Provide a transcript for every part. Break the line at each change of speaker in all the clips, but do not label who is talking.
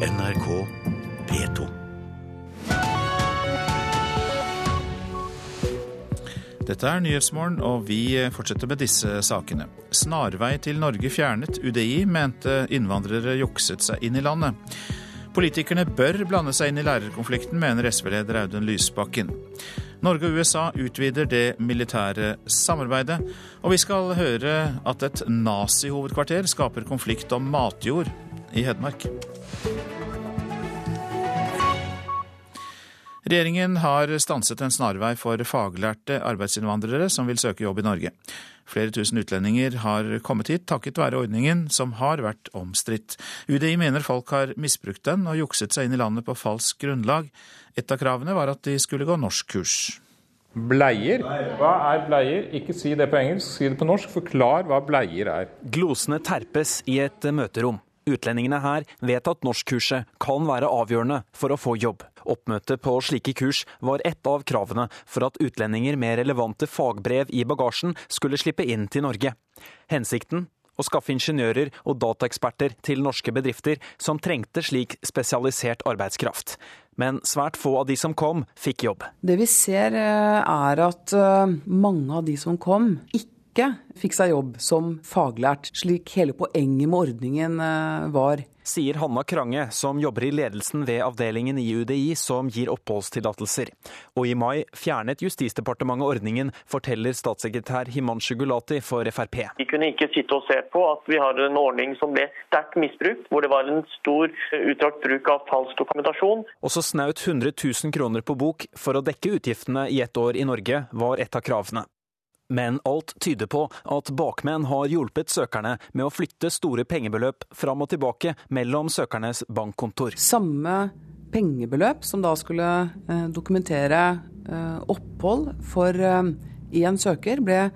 NRK P2.
Dette er Nyhetsmorgen, og vi fortsetter med disse sakene. Snarvei til Norge fjernet. UDI mente innvandrere jukset seg inn i landet. Politikerne bør blande seg inn i lærerkonflikten, mener SV-leder Audun Lysbakken. Norge og USA utvider det militære samarbeidet, og vi skal høre at et nazihovedkvarter skaper konflikt om matjord i Hedmark. Regjeringen har stanset en snarvei for faglærte arbeidsinnvandrere som vil søke jobb i Norge. Flere tusen utlendinger har kommet hit takket være ordningen, som har vært omstridt. UDI mener folk har misbrukt den og jukset seg inn i landet på falskt grunnlag. Et av kravene var at de skulle gå norskkurs.
Bleier? Hva er bleier? Ikke si det på engelsk, si det på norsk. Forklar hva bleier er.
Glosene terpes i et møterom. Utlendingene her vet at norskkurset kan være avgjørende for å få jobb. Oppmøte på slike kurs var ett av kravene for at utlendinger med relevante fagbrev i bagasjen skulle slippe inn til Norge. Hensikten? Å skaffe ingeniører og dataeksperter til norske bedrifter som trengte slik spesialisert arbeidskraft. Men svært få av de som kom, fikk jobb.
Det vi ser er at mange av de som kom, ikke fikk seg jobb som faglært, slik hele poenget med ordningen var.
Sier Hanna Krange, som jobber i ledelsen ved avdelingen i UDI som gir oppholdstillatelser. Og i mai fjernet Justisdepartementet ordningen, forteller statssekretær Himanshu Gulati for Frp.
Vi kunne ikke sitte og se på at vi har en ordning som ble sterkt misbrukt, hvor det var en stor utdrakt bruk av falsk dokumentasjon.
Også snaut 100 000 kroner på bok for å dekke utgiftene i ett år i Norge, var et av kravene. Men alt tyder på at bakmenn har hjulpet søkerne med å flytte store pengebeløp fram og tilbake mellom søkernes bankkontor.
Samme pengebeløp som da skulle dokumentere opphold for én søker, ble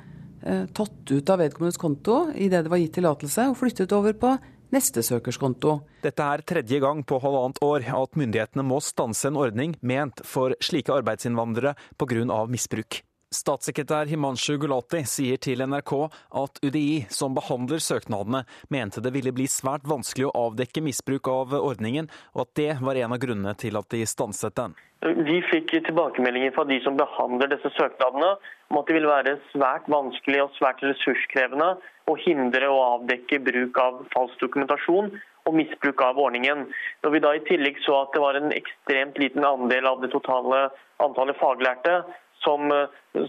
tatt ut av vedkommendes konto idet det var gitt tillatelse, og flyttet over på neste søkers konto.
Dette er tredje gang på halvannet år at myndighetene må stanse en ordning ment for slike arbeidsinnvandrere pga. misbruk. Statssekretær Himanshu Gulati sier til NRK at UDI, som behandler søknadene, mente det ville bli svært vanskelig å avdekke misbruk av ordningen, og at det var en av grunnene til at de stanset den.
Vi fikk tilbakemeldinger fra de som behandler disse søknadene, om at det ville være svært vanskelig og svært ressurskrevende å hindre og avdekke bruk av falsk dokumentasjon og misbruk av ordningen. Når vi da i tillegg så at det var en ekstremt liten andel av det totale antallet faglærte som,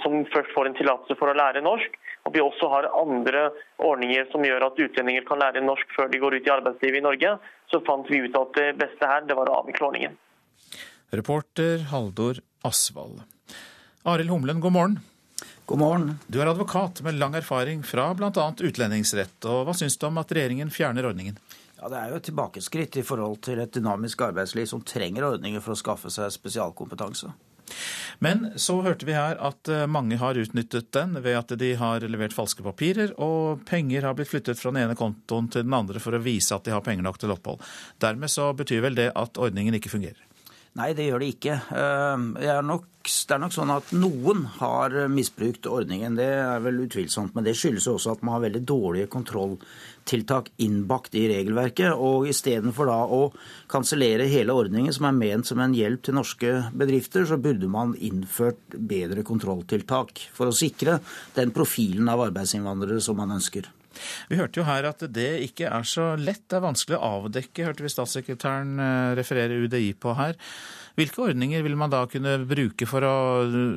som, først får en tillatelse for å lære norsk. Og vi også har andre ordninger som gjør at utlendinger kan lære norsk før de går ut i arbeidslivet i Norge. Så fant vi ut at det beste her, det var å avvikle ordningen.
Reporter Haldor Asvald. Arild Humlen, god morgen.
God morgen.
Du er advokat med lang erfaring fra bl.a. utlendingsrett. og Hva syns du om at regjeringen fjerner ordningen?
Ja, Det er jo et tilbakeskritt i forhold til et dynamisk arbeidsliv som trenger ordninger for å skaffe seg spesialkompetanse.
Men så hørte vi her at mange har utnyttet den ved at de har levert falske papirer, og penger har blitt flyttet fra den ene kontoen til den andre for å vise at de har penger nok til opphold. Dermed så betyr vel det at ordningen ikke fungerer?
Nei, det gjør det ikke. Er nok, det er nok sånn at noen har misbrukt ordningen. Det er vel utvilsomt. Men det skyldes også at man har veldig dårlige kontrolltiltak innbakt i regelverket. Og istedenfor da å kansellere hele ordningen, som er ment som en hjelp til norske bedrifter, så burde man innført bedre kontrolltiltak for å sikre den profilen av arbeidsinnvandrere som man ønsker.
Vi hørte jo her at det ikke er så lett. Det er vanskelig å avdekke, hørte vi statssekretæren referere UDI på her. Hvilke ordninger vil man da kunne bruke for å,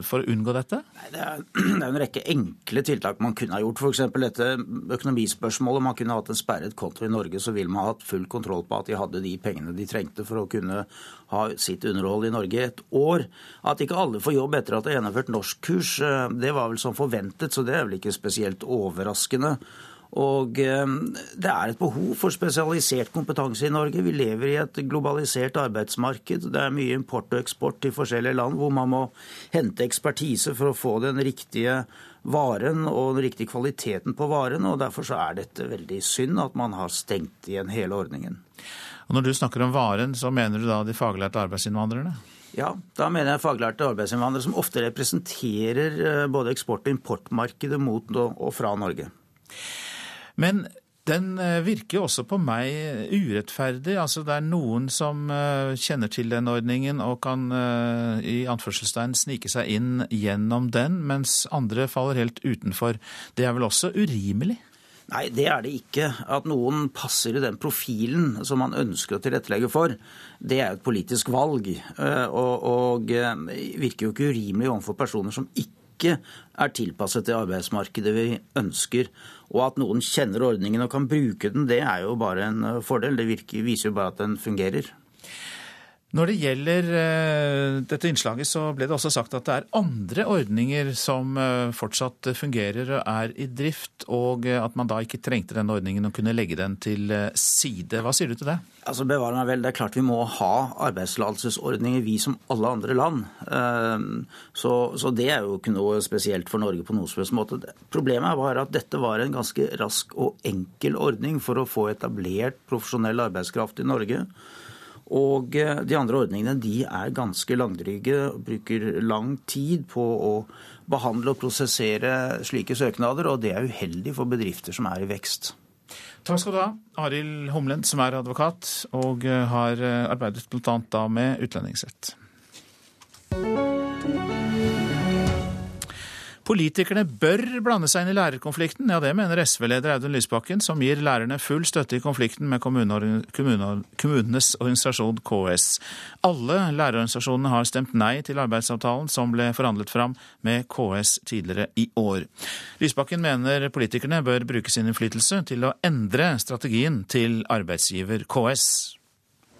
for å unngå dette?
Nei, det, er, det er en rekke enkle tiltak man kunne ha gjort. F.eks. dette økonomispørsmålet. Man kunne hatt en sperret konto i Norge, så ville man hatt full kontroll på at de hadde de pengene de trengte for å kunne ha sitt underhold i Norge et år. At ikke alle får jobb etter at de har gjennomført norskkurs, det var vel som forventet, så det er vel ikke spesielt overraskende. Og det er et behov for spesialisert kompetanse i Norge. Vi lever i et globalisert arbeidsmarked. Det er mye import og eksport til forskjellige land hvor man må hente ekspertise for å få den riktige varen og den riktige kvaliteten på varen. og Derfor så er dette veldig synd at man har stengt igjen hele ordningen.
Og Når du snakker om varen, så mener du da de faglærte arbeidsinnvandrerne?
Ja, da mener jeg faglærte arbeidsinnvandrere som ofte representerer både eksport- og importmarkedet mot og fra Norge.
Men Den eh, virker også på meg urettferdig. Altså det er noen som eh, kjenner til den ordningen og kan i anførselstegn snike seg inn gjennom den, mens andre faller helt utenfor. Det er vel også urimelig?
Nei, det er det ikke. At noen passer i den profilen som man ønsker å tilrettelegge for, det er jo et politisk valg. Og, og virker jo ikke urimelig overfor personer som ikke ikke er tilpasset det arbeidsmarkedet vi ønsker. Og at noen kjenner ordningen og kan bruke den, det er jo bare en fordel. Det virker, viser jo bare at den fungerer.
Når det gjelder uh, dette innslaget, så ble det også sagt at det er andre ordninger som uh, fortsatt fungerer og er i drift, og uh, at man da ikke trengte denne ordningen og kunne legge den til side. Hva sier du til det?
Altså, bevare meg vel, Det er klart vi må ha arbeidstillatelsesordninger, vi som alle andre land. Så, så, det er jo ikke noe spesielt for Norge på noen som måte. Problemet var at dette var en ganske rask og enkel ordning for å få etablert profesjonell arbeidskraft i Norge. Og eh, de andre ordningene de er ganske langdryge bruker lang tid på å behandle og prosessere slike søknader, og det er uheldig for bedrifter som er i vekst.
Takk skal du ha, Arild Humlen, som er advokat og eh, har eh, arbeidet bl.a. med utlendingsrett. Politikerne bør blande seg inn i lærerkonflikten. Ja, det mener SV-leder Audun Lysbakken, som gir lærerne full støtte i konflikten med kommunenes organisasjon KS. Alle lærerorganisasjonene har stemt nei til arbeidsavtalen som ble forhandlet fram med KS tidligere i år. Lysbakken mener politikerne bør bruke sin innflytelse til å endre strategien til arbeidsgiver KS.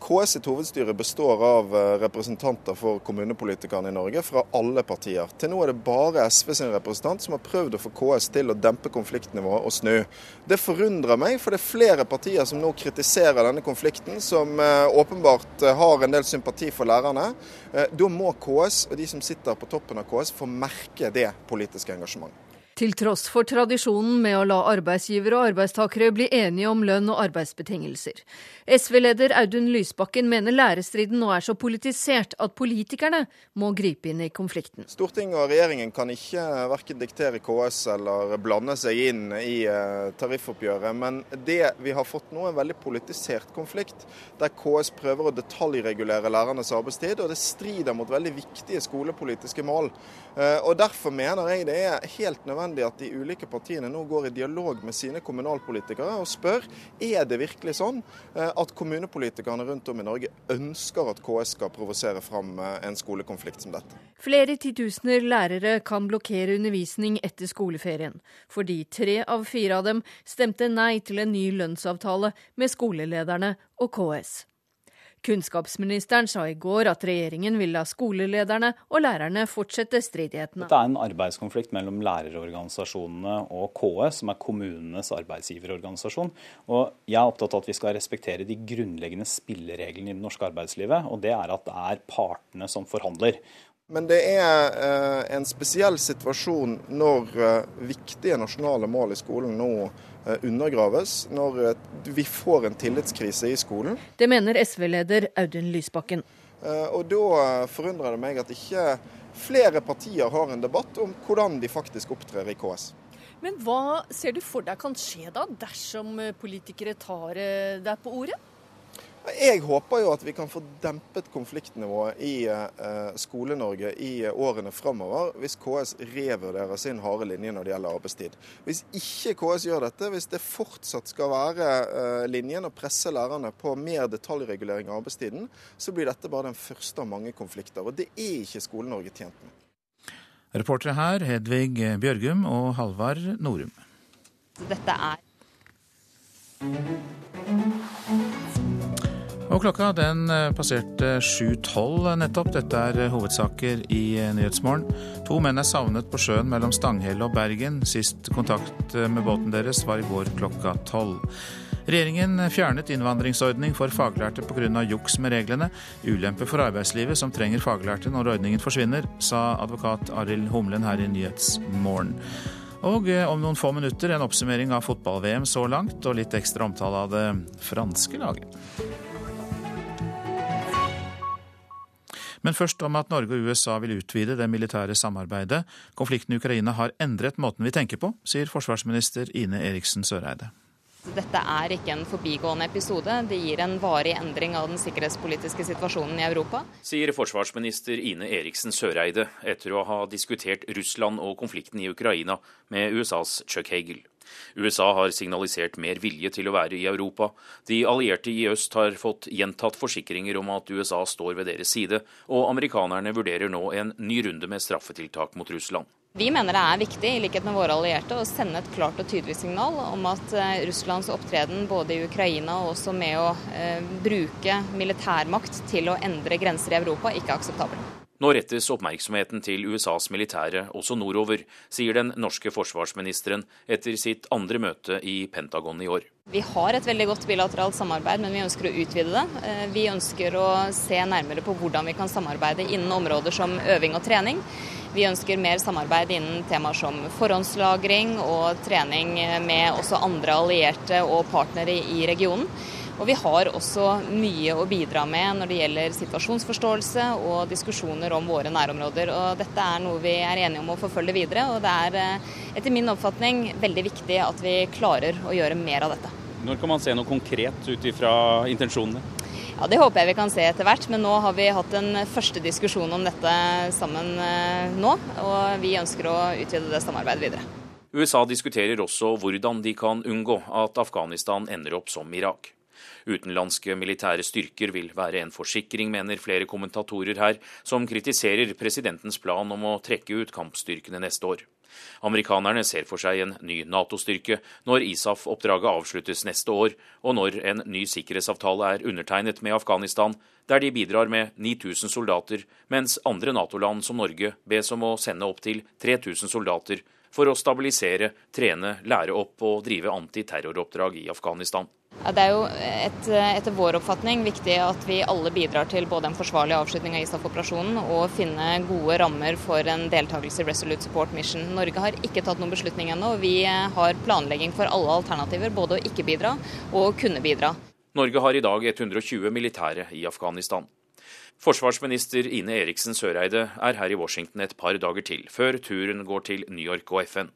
KS sitt hovedstyre består av eh, representanter for kommunepolitikerne i Norge fra alle partier. Til nå er det bare SV sin representant som har prøvd å få KS til å dempe konfliktnivået og snu. Det forundrer meg, for det er flere partier som nå kritiserer denne konflikten, som eh, åpenbart eh, har en del sympati for lærerne. Da må KS og de som sitter på toppen av KS få merke det politiske engasjementet.
Til tross for tradisjonen med å la arbeidsgivere og arbeidstakere bli enige om lønn og arbeidsbetingelser. SV-leder Audun Lysbakken mener lærestriden nå er så politisert at politikerne må gripe inn i konflikten.
Stortinget og regjeringen kan ikke verken diktere KS eller blande seg inn i eh, tariffoppgjøret. Men det vi har fått nå, er en veldig politisert konflikt, der KS prøver å detaljregulere lærernes arbeidstid, og det strider mot veldig viktige skolepolitiske mål. Eh, og Derfor mener jeg det er helt nødvendig nødvendig at de ulike partiene nå går i dialog med sine kommunalpolitikere og spør er det virkelig sånn eh, at kommunepolitikerne rundt om i Norge ønsker at KS skal provosere fram eh, en skolekonflikt som dette.
Flere titusener lærere kan blokkere undervisning etter skoleferien, fordi tre av fire av dem stemte nei til en ny lønnsavtale med skolelederne og KS. Kunnskapsministeren sa i går at regjeringen vil la skolelederne og lærerne fortsette stridighetene.
Det er en arbeidskonflikt mellom lærerorganisasjonene og KS, som er kommunenes arbeidsgiverorganisasjon. Og jeg er opptatt av at vi skal respektere de grunnleggende spillereglene i det norske arbeidslivet, og det er at det er partene som forhandler.
Men det er eh, en spesiell situasjon når eh, viktige nasjonale mål i skolen nå undergraves når eh, vi får en tillitskrise i skolen.
Det mener SV-leder Audun Lysbakken.
Eh, og da forundrer det meg at ikke flere partier har en debatt om hvordan de faktisk opptrer i KS.
Men hva ser du for deg kan skje da, dersom politikere tar deg på ordet?
Jeg håper jo at vi kan få dempet konfliktnivået i eh, Skole-Norge i årene framover, hvis KS revurderer sin harde linje når det gjelder arbeidstid. Hvis ikke KS gjør dette, hvis det fortsatt skal være eh, linjen å presse lærerne på mer detaljregulering av arbeidstiden, så blir dette bare den første av mange konflikter. Og det er ikke Skole-Norge tjent med.
Reportere her Hedvig Bjørgum og Halvard Norum.
Dette er
og klokka den eh, passerte 7.12 nettopp. Dette er eh, hovedsaker i eh, Nyhetsmorgen. To menn er savnet på sjøen mellom Stanghelle og Bergen. Sist kontakt med båten deres var i går klokka tolv. Regjeringen fjernet innvandringsordning for faglærte pga. juks med reglene. Ulempe for arbeidslivet som trenger faglærte når ordningen forsvinner, sa advokat Arild Humlen her i Nyhetsmorgen. Og om noen få minutter en oppsummering av fotball-VM så langt, og litt ekstra omtale av det franske laget. Men først om at Norge og USA vil utvide det militære samarbeidet. Konflikten i Ukraina har endret måten vi tenker på, sier forsvarsminister Ine Eriksen Søreide.
Dette er ikke en forbigående episode. Det gir en varig endring av den sikkerhetspolitiske situasjonen i Europa.
Sier forsvarsminister Ine Eriksen Søreide etter å ha diskutert Russland og konflikten i Ukraina med USAs Chuck Hagel. USA har signalisert mer vilje til å være i Europa. De allierte i øst har fått gjentatt forsikringer om at USA står ved deres side, og amerikanerne vurderer nå en ny runde med straffetiltak mot Russland.
Vi mener det er viktig i likhet med våre allierte, å sende et klart og tydelig signal om at eh, Russlands opptreden både i Ukraina og også med å eh, bruke militærmakt til å endre grenser i Europa, ikke er akseptabel.
Nå rettes oppmerksomheten til USAs militære også nordover, sier den norske forsvarsministeren etter sitt andre møte i Pentagon i år.
Vi har et veldig godt bilateralt samarbeid, men vi ønsker å utvide det. Eh, vi ønsker å se nærmere på hvordan vi kan samarbeide innen områder som øving og trening. Vi ønsker mer samarbeid innen temaer som forhåndslagring og trening med også andre allierte og partnere i regionen. Og vi har også mye å bidra med når det gjelder situasjonsforståelse og diskusjoner om våre nærområder. Og dette er noe vi er enige om å forfølge videre, og det er eh, etter min oppfatning veldig viktig at vi klarer å gjøre mer av dette.
Når kan man se noe konkret ut ifra intensjonene?
Ja, Det håper jeg vi kan se etter hvert, men nå har vi hatt en første diskusjon om dette sammen eh, nå. Og vi ønsker å utvide det samarbeidet videre.
USA diskuterer også hvordan de kan unngå at Afghanistan ender opp som Irak. Utenlandske militære styrker vil være en forsikring, mener flere kommentatorer her, som kritiserer presidentens plan om å trekke ut kampstyrkene neste år. Amerikanerne ser for seg en ny Nato-styrke når ISAF-oppdraget avsluttes neste år, og når en ny sikkerhetsavtale er undertegnet med Afghanistan, der de bidrar med 9000 soldater, mens andre Nato-land som Norge bes om å sende opptil 3000 soldater for å stabilisere, trene, lære opp og drive antiterroroppdrag i Afghanistan.
Det er jo et, etter vår oppfatning viktig at vi alle bidrar til både en forsvarlig avslutning av ISAF-operasjonen og finne gode rammer for en deltakelse i Resolute Support Mission. Norge har ikke tatt noen beslutning ennå. Vi har planlegging for alle alternativer, både å ikke bidra og å kunne bidra.
Norge har i dag 120 militære i Afghanistan. Forsvarsminister Ine Eriksen Søreide er her i Washington et par dager til, før turen går til New York og FN.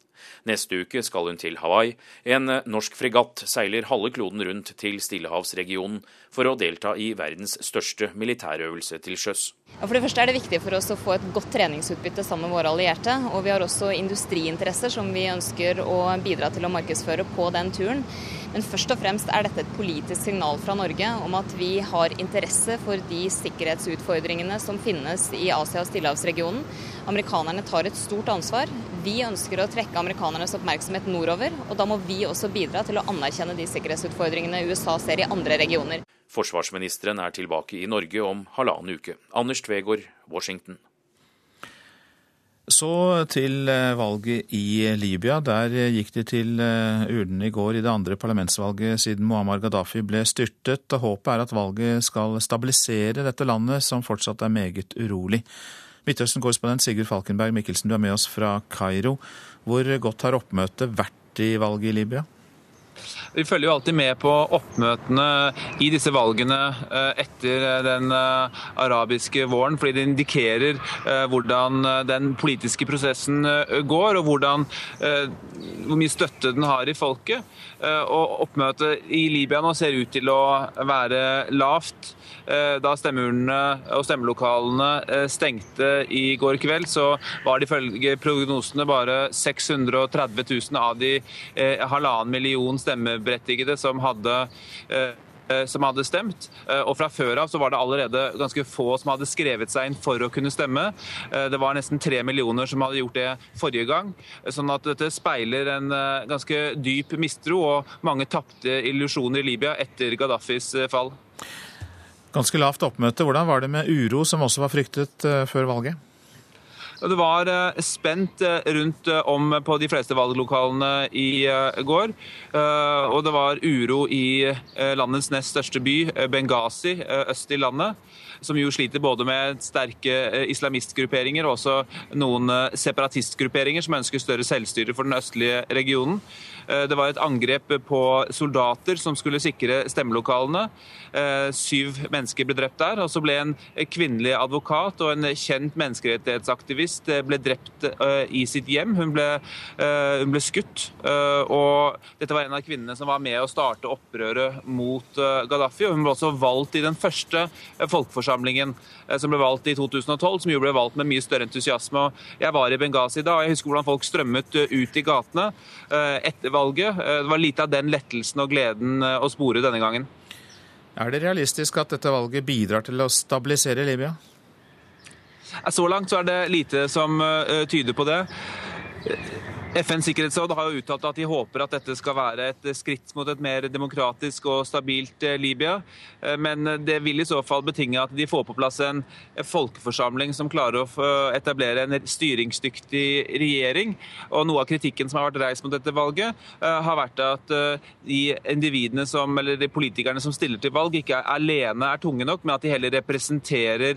Neste uke skal hun til Hawaii. En norsk fregatt seiler halve kloden rundt til Stillehavsregionen for å delta i verdens største militærøvelse til sjøs.
For det første er det viktig for oss å få et godt treningsutbytte sammen med våre allierte. Og vi har også industriinteresser som vi ønsker å bidra til å markedsføre på den turen. Men først og fremst er dette et politisk signal fra Norge om at vi har interesse for de sikkerhetsutfordringene som finnes i Asia- og stillehavsregionen. Amerikanerne tar et stort ansvar. Vi ønsker å trekke amerikanernes oppmerksomhet nordover, og da må vi også bidra til å anerkjenne de sikkerhetsutfordringene USA ser i andre regioner.
Forsvarsministeren er tilbake i Norge om halvannen uke. Anders Tvegård, Washington. Så til eh, valget i Libya. Der gikk de til eh, urnene i går i det andre parlamentsvalget siden Muammar Gaddafi ble styrtet. og Håpet er at valget skal stabilisere dette landet, som fortsatt er meget urolig. Midtøsten-korrespondent Sigurd Falkenberg Mikkelsen, du er med oss fra Kairo. Hvor godt har oppmøtet vært i valget i Libya?
Vi følger jo alltid med på oppmøtene i disse valgene eh, etter eh, den eh, arabiske våren, fordi det indikerer hvordan den politiske prosessen går, og hvordan, hvor mye støtte den har i folket. Og Oppmøtet i Libya nå ser ut til å være lavt. Da stemmeurnene og stemmelokalene stengte i går kveld, så var det ifølge prognosene bare 630 000 av de halvannen million stemmeberettigede som hadde eh, som hadde stemt. Eh, og Fra før av så var det allerede ganske få som hadde skrevet seg inn for å kunne stemme. Eh, det var nesten tre millioner som hadde gjort det forrige gang. Sånn at dette speiler en ganske dyp mistro og mange tapte illusjoner i Libya etter Gaddafis fall.
Ganske lavt oppmøte. Hvordan var det med uro, som også var fryktet før valget?
Det var eh, spent eh, rundt eh, om på de fleste valglokalene i går. Og det var uro i landets nest største by, Benghazi, øst i landet som jo sliter både med sterke islamistgrupperinger og også noen separatistgrupperinger som ønsker større selvstyre for den østlige regionen. Det var et angrep på soldater som skulle sikre stemmelokalene. Syv mennesker ble drept der. Og så ble en kvinnelig advokat og en kjent menneskerettighetsaktivist ble drept i sitt hjem. Hun ble, hun ble skutt. og Dette var en av kvinnene som var med å starte opprøret mot Gaddafi. og Hun ble også valgt i den første folkeforsamlingen som ble valgt i 2012, som jo ble valgt med mye større entusiasme. Jeg var i Benghazi da, og jeg husker hvordan folk strømmet ut i gatene etter valget. Det var lite av den lettelsen og gleden å spore denne gangen.
Er det realistisk at dette valget bidrar til å stabilisere Libya?
Så langt så er det lite som eh, tyder på det. FNs sikkerhetsråd har jo uttalt at de håper at dette skal være et skritt mot et mer demokratisk og stabilt eh, Libya. Eh, men det vil i så fall betinge at de får på plass en folkeforsamling som klarer å etablere en styringsdyktig regjering. Og Noe av kritikken som har vært reist mot dette valget, eh, har vært at de individene som, eller de politikerne som stiller til valg, ikke alene er tunge nok, men at de heller representerer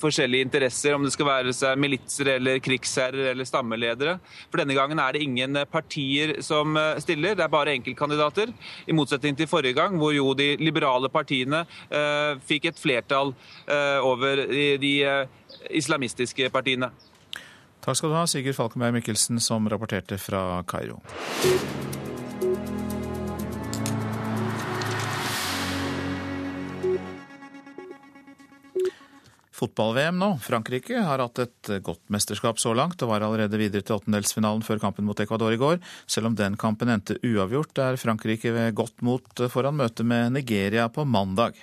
forskjellige interesser, om det skal være militser eller krigsherrer eller stammeledere. For denne gangen er det ingen partier som eh, stiller, det er bare enkeltkandidater. I motsetning til forrige gang, hvor jo de liberale partiene eh, fikk et flertall eh, over de, de islamistiske partiene.
Takk skal du ha, Sigurd Falkenberg Mikkelsen, som rapporterte fra Kairo. Fotball-VM nå. Frankrike har hatt et godt mesterskap så langt, og var allerede videre til åttendelsfinalen før kampen mot Ecuador i går. Selv om den kampen endte uavgjort, er Frankrike ved godt mot foran møtet med Nigeria på mandag.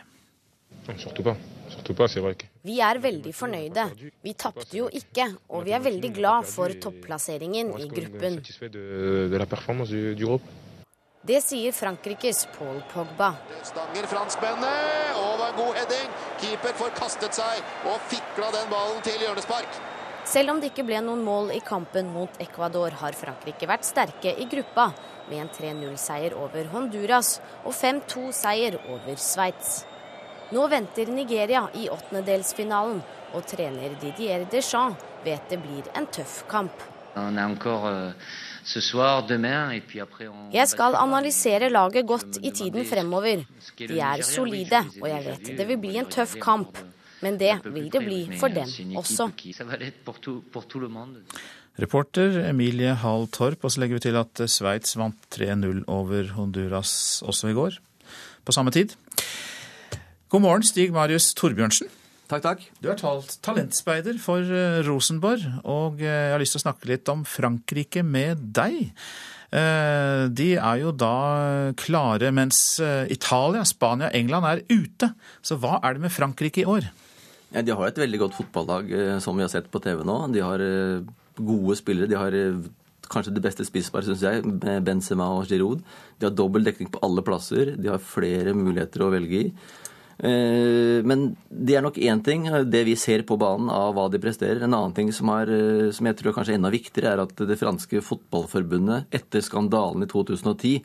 Vi er veldig fornøyde. Vi tapte jo ikke, og vi er veldig glad for topplasseringen i gruppen. Det sier Frankrikes Paul Pogba.
Stanger franskmennene, og det er god heading. Keeper får kastet seg og fikla den ballen til hjørnespark.
Selv om det ikke ble noen mål i kampen mot Ecuador, har Frankrike vært sterke i gruppa, med en 3-0-seier over Honduras og 5-2-seier over Sveits. Nå venter Nigeria i åttendedelsfinalen, og trener Didier Deschamps vet det blir en tøff kamp. On a encore, jeg skal analysere laget godt i tiden fremover. De er solide, og jeg vet det vil bli en tøff kamp. Men det vil det bli for dem også.
Reporter Emilie Hall Torp, og så legger vi til at Sveits vant 3-0 over Honduras også i går, på samme tid. God morgen, Stig Marius Torbjørnsen.
Takk, takk.
Du er talentspeider for eh, Rosenborg, og eh, jeg har lyst til å snakke litt om Frankrike med deg. Eh, de er jo da klare, mens Italia, Spania, England er ute. Så hva er det med Frankrike i år?
Ja, de har et veldig godt fotballag, som vi har sett på TV nå. De har gode spillere. De har kanskje det beste spissparet, syns jeg, med Benzema og Giroud. De har dobbel dekning på alle plasser. De har flere muligheter å velge i. Eh, men det er nok én ting, det vi ser på banen av hva de presterer. En annen ting som, er, eh, som jeg tror er kanskje enda viktigere, er at det franske fotballforbundet etter skandalen i 2010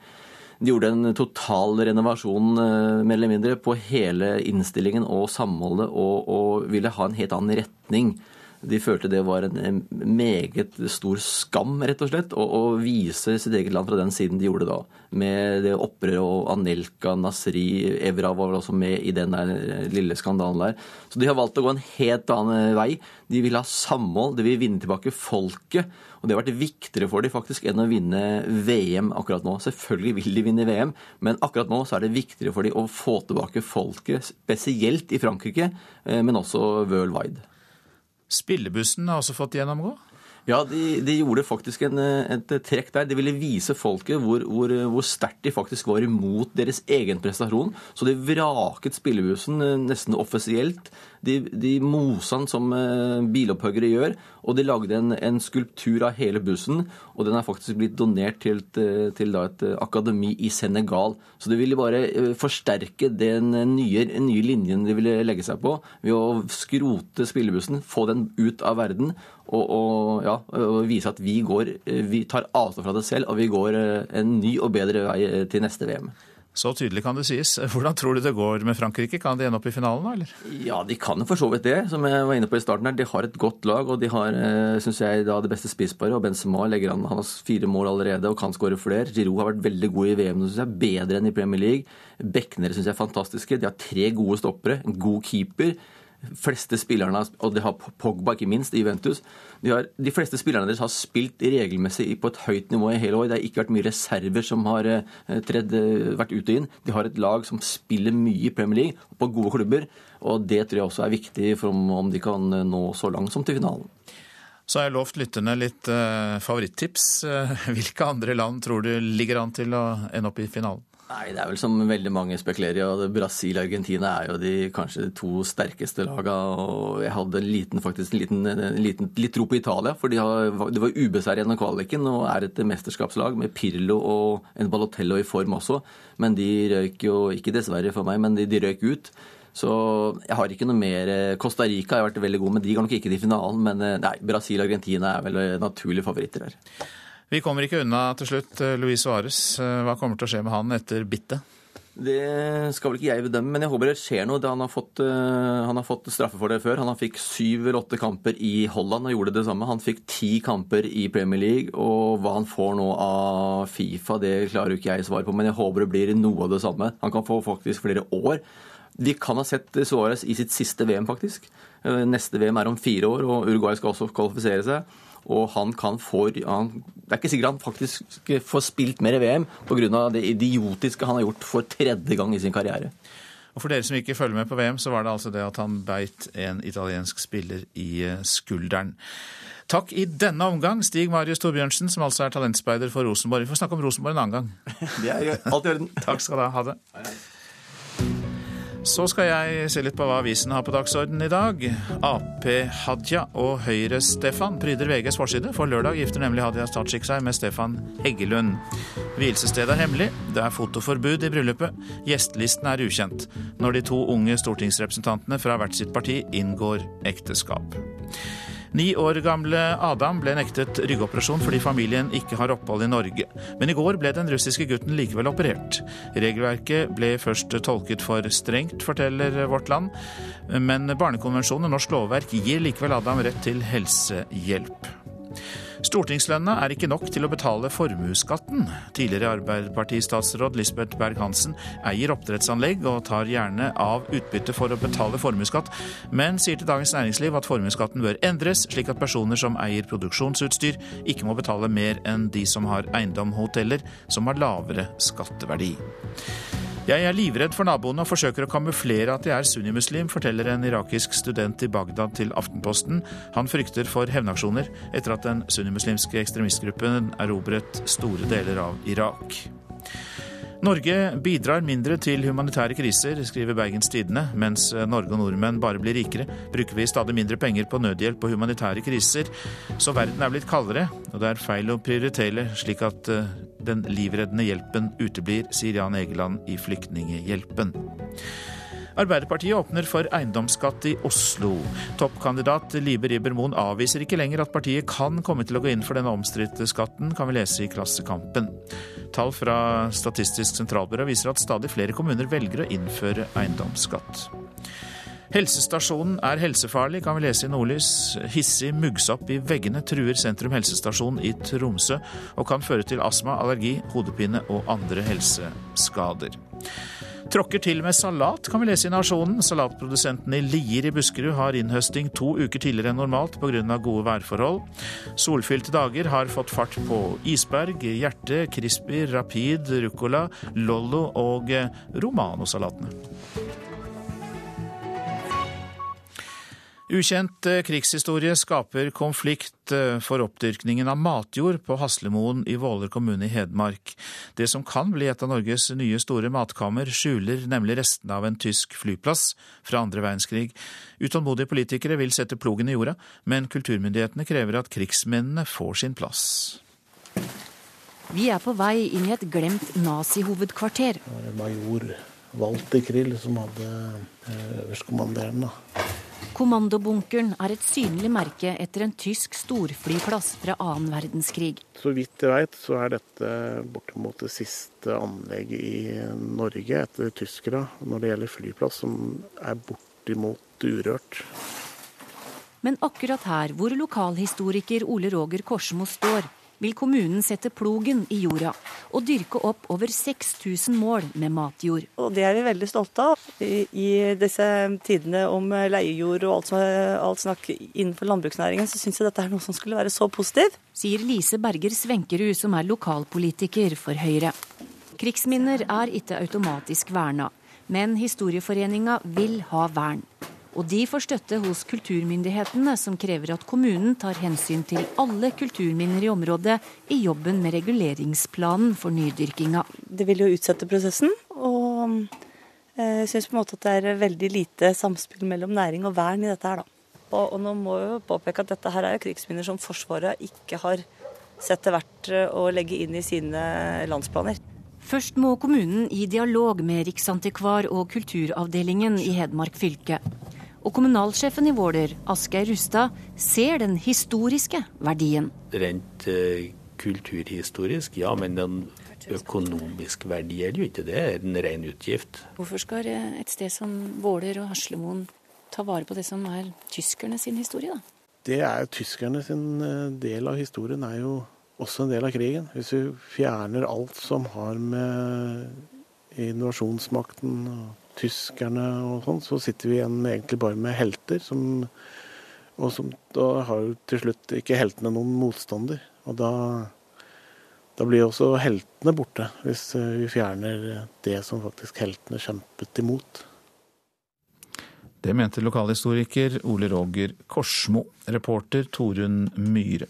de gjorde en total renovasjon eh, mer eller mindre på hele innstillingen og samholdet og, og ville ha en helt annen retning de følte det var en meget stor skam, rett og slett, å, å vise sitt eget land fra den siden de gjorde da. Med det opprøret og Anelka, Nasri, Evra var vel også med i den der eh, lille skandalen der. Så de har valgt å gå en helt annen vei. De vil ha samhold, de vil vinne tilbake folket. Og det har vært viktigere for dem faktisk enn å vinne VM akkurat nå. Selvfølgelig vil de vinne VM, men akkurat nå så er det viktigere for dem å få tilbake folket, spesielt i Frankrike, eh, men også worldwide.
Spillebussen har også fått gjennomgå?
Ja, de, de, gjorde faktisk en, et trekk der. De ville vise folket hvor, hvor, hvor sterkt de faktisk var imot deres egen prestasjon. Så de vraket spillebussen eh, nesten offisielt. De, de mosa den som eh, gjør, og de lagde en, en, skulptur av hele bussen. Og den er faktisk blitt donert til, til et akademi i Senegal. Så de ville bare eh, forsterke den nye, nye linjen de ville legge seg på ved å skrote spillebussen, få den ut av verden og, og, ja, og vise at vi, går, vi tar avstand fra det selv, og vi går eh, en ny og bedre vei eh, til neste VM.
Så tydelig kan det sies. Hvordan tror du det går med Frankrike? Kan de ende opp i finalen, da? eller?
Ja, de kan jo for så vidt det. Som jeg var inne på i starten her. De har et godt lag, og de har syns synes jeg, da det beste spissparet. Og Benzema legger an han har fire mål allerede og kan skåre flere. Giroud har vært veldig god i VM, synes jeg. Bedre enn i Premier League. Bekknere syns jeg er fantastiske. De har tre gode stoppere, en god keeper. Fleste spillerne, og det har Pogba ikke minst, i Juventus. De, har, de fleste spillerne deres har spilt regelmessig på et høyt nivå i hele år. Det har ikke vært mye reserver som har uh, tredd, uh, vært ut og inn. De har et lag som spiller mye i Premier League, på gode klubber. Og det tror jeg også er viktig for om, om de kan nå så langt som til finalen.
Så har jeg lovt lytterne litt uh, favorittips. hvilke andre land tror du ligger an til å ende opp i finalen?
Nei, Det er vel som veldig mange spekulerer i. og Brasil og Argentina er jo de kanskje de to sterkeste lagene. og Jeg hadde liten, faktisk, liten, liten, litt tro på Italia, for de, har, de var ubeseiret gjennom kvaliken og er et mesterskapslag med Pirlo og en Balotello i form også. Men de røyk jo, ikke dessverre for meg, men de, de røyk ut. Så jeg har ikke noe mer Costa Rica har vært veldig god, men de går nok ikke til finalen. Men nei, Brasil og Argentina er vel naturlige favoritter her.
Vi kommer ikke unna til slutt. Eh, Luis Suárez, eh, hva kommer til å skje med han etter bittet?
Det skal vel ikke jeg bedømme, men jeg håper det skjer noe. Han har, fått, uh, han har fått straffe for det før. Han fikk syv eller åtte kamper i Holland og gjorde det samme. Han fikk ti kamper i Premier League, og hva han får nå av Fifa, det klarer ikke jeg svare på, men jeg håper det blir noe av det samme. Han kan få faktisk flere år. Vi kan ha sett Suárez i sitt siste VM, faktisk. Neste VM er om fire år, og Uruguay skal også kvalifisere seg. Og han kan få han, Det er ikke sikkert han faktisk får spilt mer i VM pga. det idiotiske han har gjort for tredje gang i sin karriere.
Og For dere som ikke følger med på VM, så var det altså det at han beit en italiensk spiller i eh, skulderen. Takk i denne omgang, Stig Marius Torbjørnsen, som altså er talentspeider for Rosenborg. Vi får snakke om Rosenborg en annen gang.
Det er alt i orden.
Takk skal du ha. Ha det. Så skal jeg se litt på hva avisen har på dagsordenen i dag. Ap-Hadia og Høyre-Stefan pryder VGs forside, for lørdag gifter nemlig Hadia Tajik seg med Stefan Heggelund. Vielsesstedet er hemmelig, det er fotoforbud i bryllupet, gjestelisten er ukjent, når de to unge stortingsrepresentantene fra hvert sitt parti inngår ekteskap. Ni år gamle Adam ble nektet ryggoperasjon fordi familien ikke har opphold i Norge. Men i går ble den russiske gutten likevel operert. Regelverket ble først tolket for strengt, forteller Vårt Land. Men Barnekonvensjonen og norsk lovverk gir likevel Adam rett til helsehjelp. Stortingslønna er ikke nok til å betale formuesskatten. Tidligere Arbeiderpartistatsråd Lisbeth Berg-Hansen eier oppdrettsanlegg og tar gjerne av utbytte for å betale formuesskatt, men sier til Dagens Næringsliv at formuesskatten bør endres, slik at personer som eier produksjonsutstyr, ikke må betale mer enn de som har eiendom hoteller som har lavere skatteverdi. Jeg er livredd for naboene og forsøker å kamuflere at jeg er sunnimuslim, forteller en irakisk student i Bagdad til Aftenposten. Han frykter for hevnaksjoner etter at den sunnimuslimske ekstremistgruppen erobret store deler av Irak. Norge bidrar mindre til humanitære kriser, skriver Bergens Tidende. Mens Norge og nordmenn bare blir rikere, bruker vi stadig mindre penger på nødhjelp og humanitære kriser. Så verden er blitt kaldere, og det er feil å prioritere slik at eh, den livreddende hjelpen uteblir, sier Jan Egeland i Flyktninghjelpen. Arbeiderpartiet åpner for eiendomsskatt i Oslo. Toppkandidat Libe Ribermoen avviser ikke lenger at partiet kan komme til å gå inn for denne omstridte skatten, kan vi lese i Klassekampen. Tall fra Statistisk sentralbyrå viser at stadig flere kommuner velger å innføre eiendomsskatt. Helsestasjonen er helsefarlig, kan vi lese i Nordlys. Hissig muggsopp i veggene truer sentrum helsestasjon i Tromsø, og kan føre til astma, allergi, hodepine og andre helseskader. Tråkker til med salat, kan vi lese i Nasjonen. Salatprodusentene i Lier i Buskerud har innhøsting to uker tidligere enn normalt pga. gode værforhold. Solfylte dager har fått fart på isberg, hjerte, crispy, rapid, ruccola, lollo og romanosalatene. Ukjent eh, krigshistorie skaper konflikt eh, for oppdyrkningen av matjord på Haslemoen i Våler kommune i Hedmark. Det som kan bli et av Norges nye store matkammer, skjuler nemlig restene av en tysk flyplass fra andre verdenskrig. Utålmodige politikere vil sette plogen i jorda, men kulturmyndighetene krever at krigsmennene får sin plass.
Vi er på vei inn i et glemt nazihovedkvarter.
Major Walter Krill som hadde eh, øverstkommanderende.
Kommandobunkeren er et synlig merke etter en tysk storflyplass fra annen verdenskrig.
Så vidt jeg veit, så er dette bortimot det siste anlegget i Norge etter tyskere når det gjelder flyplass, som er bortimot urørt.
Men akkurat her hvor lokalhistoriker Ole Roger Korsmo står, vil kommunen sette plogen i jorda og dyrke opp over 6000 mål med matjord.
Og Det er vi veldig stolte av. I disse tidene om leiejord og alt, alt snakk innenfor landbruksnæringen, så syns jeg dette er noe som skulle være så positivt.
Sier Lise Berger Svenkerud, som er lokalpolitiker for Høyre. Krigsminner er ikke automatisk verna, men Historieforeninga vil ha vern. Og de får støtte hos kulturmyndighetene, som krever at kommunen tar hensyn til alle kulturminner i området i jobben med reguleringsplanen for nydyrkinga.
Det vil jo utsette prosessen, og jeg eh, syns på en måte at det er veldig lite samspill mellom næring og vern i dette her, da. Og, og nå må jeg jo påpeke at dette her er krigsminner som Forsvaret ikke har sett det verdt å legge inn i sine landsplaner.
Først må kommunen i dialog med Riksantikvar og Kulturavdelingen i Hedmark fylke. Og kommunalsjefen i Våler, Asgeir Rustad, ser den historiske verdien.
Rent eh, kulturhistorisk, ja, men den økonomiske verdien gjelder jo ikke det. Det er en ren utgift.
Hvorfor skal et sted som Våler og Haslemoen ta vare på det som er tyskerne sin historie, da?
Det er jo tyskerne sin eh, del av historien, er jo også en del av krigen. Hvis vi fjerner alt som har med innovasjonsmakten og tyskerne og sånn, så sitter vi igjen egentlig bare med helter. Som, og som, da har jo til slutt ikke heltene noen motstander. Og da, da blir også heltene borte, hvis eh, vi fjerner det som faktisk heltene kjempet imot.
Det mente lokalhistoriker Ole Roger Korsmo. Reporter Torunn Myhre.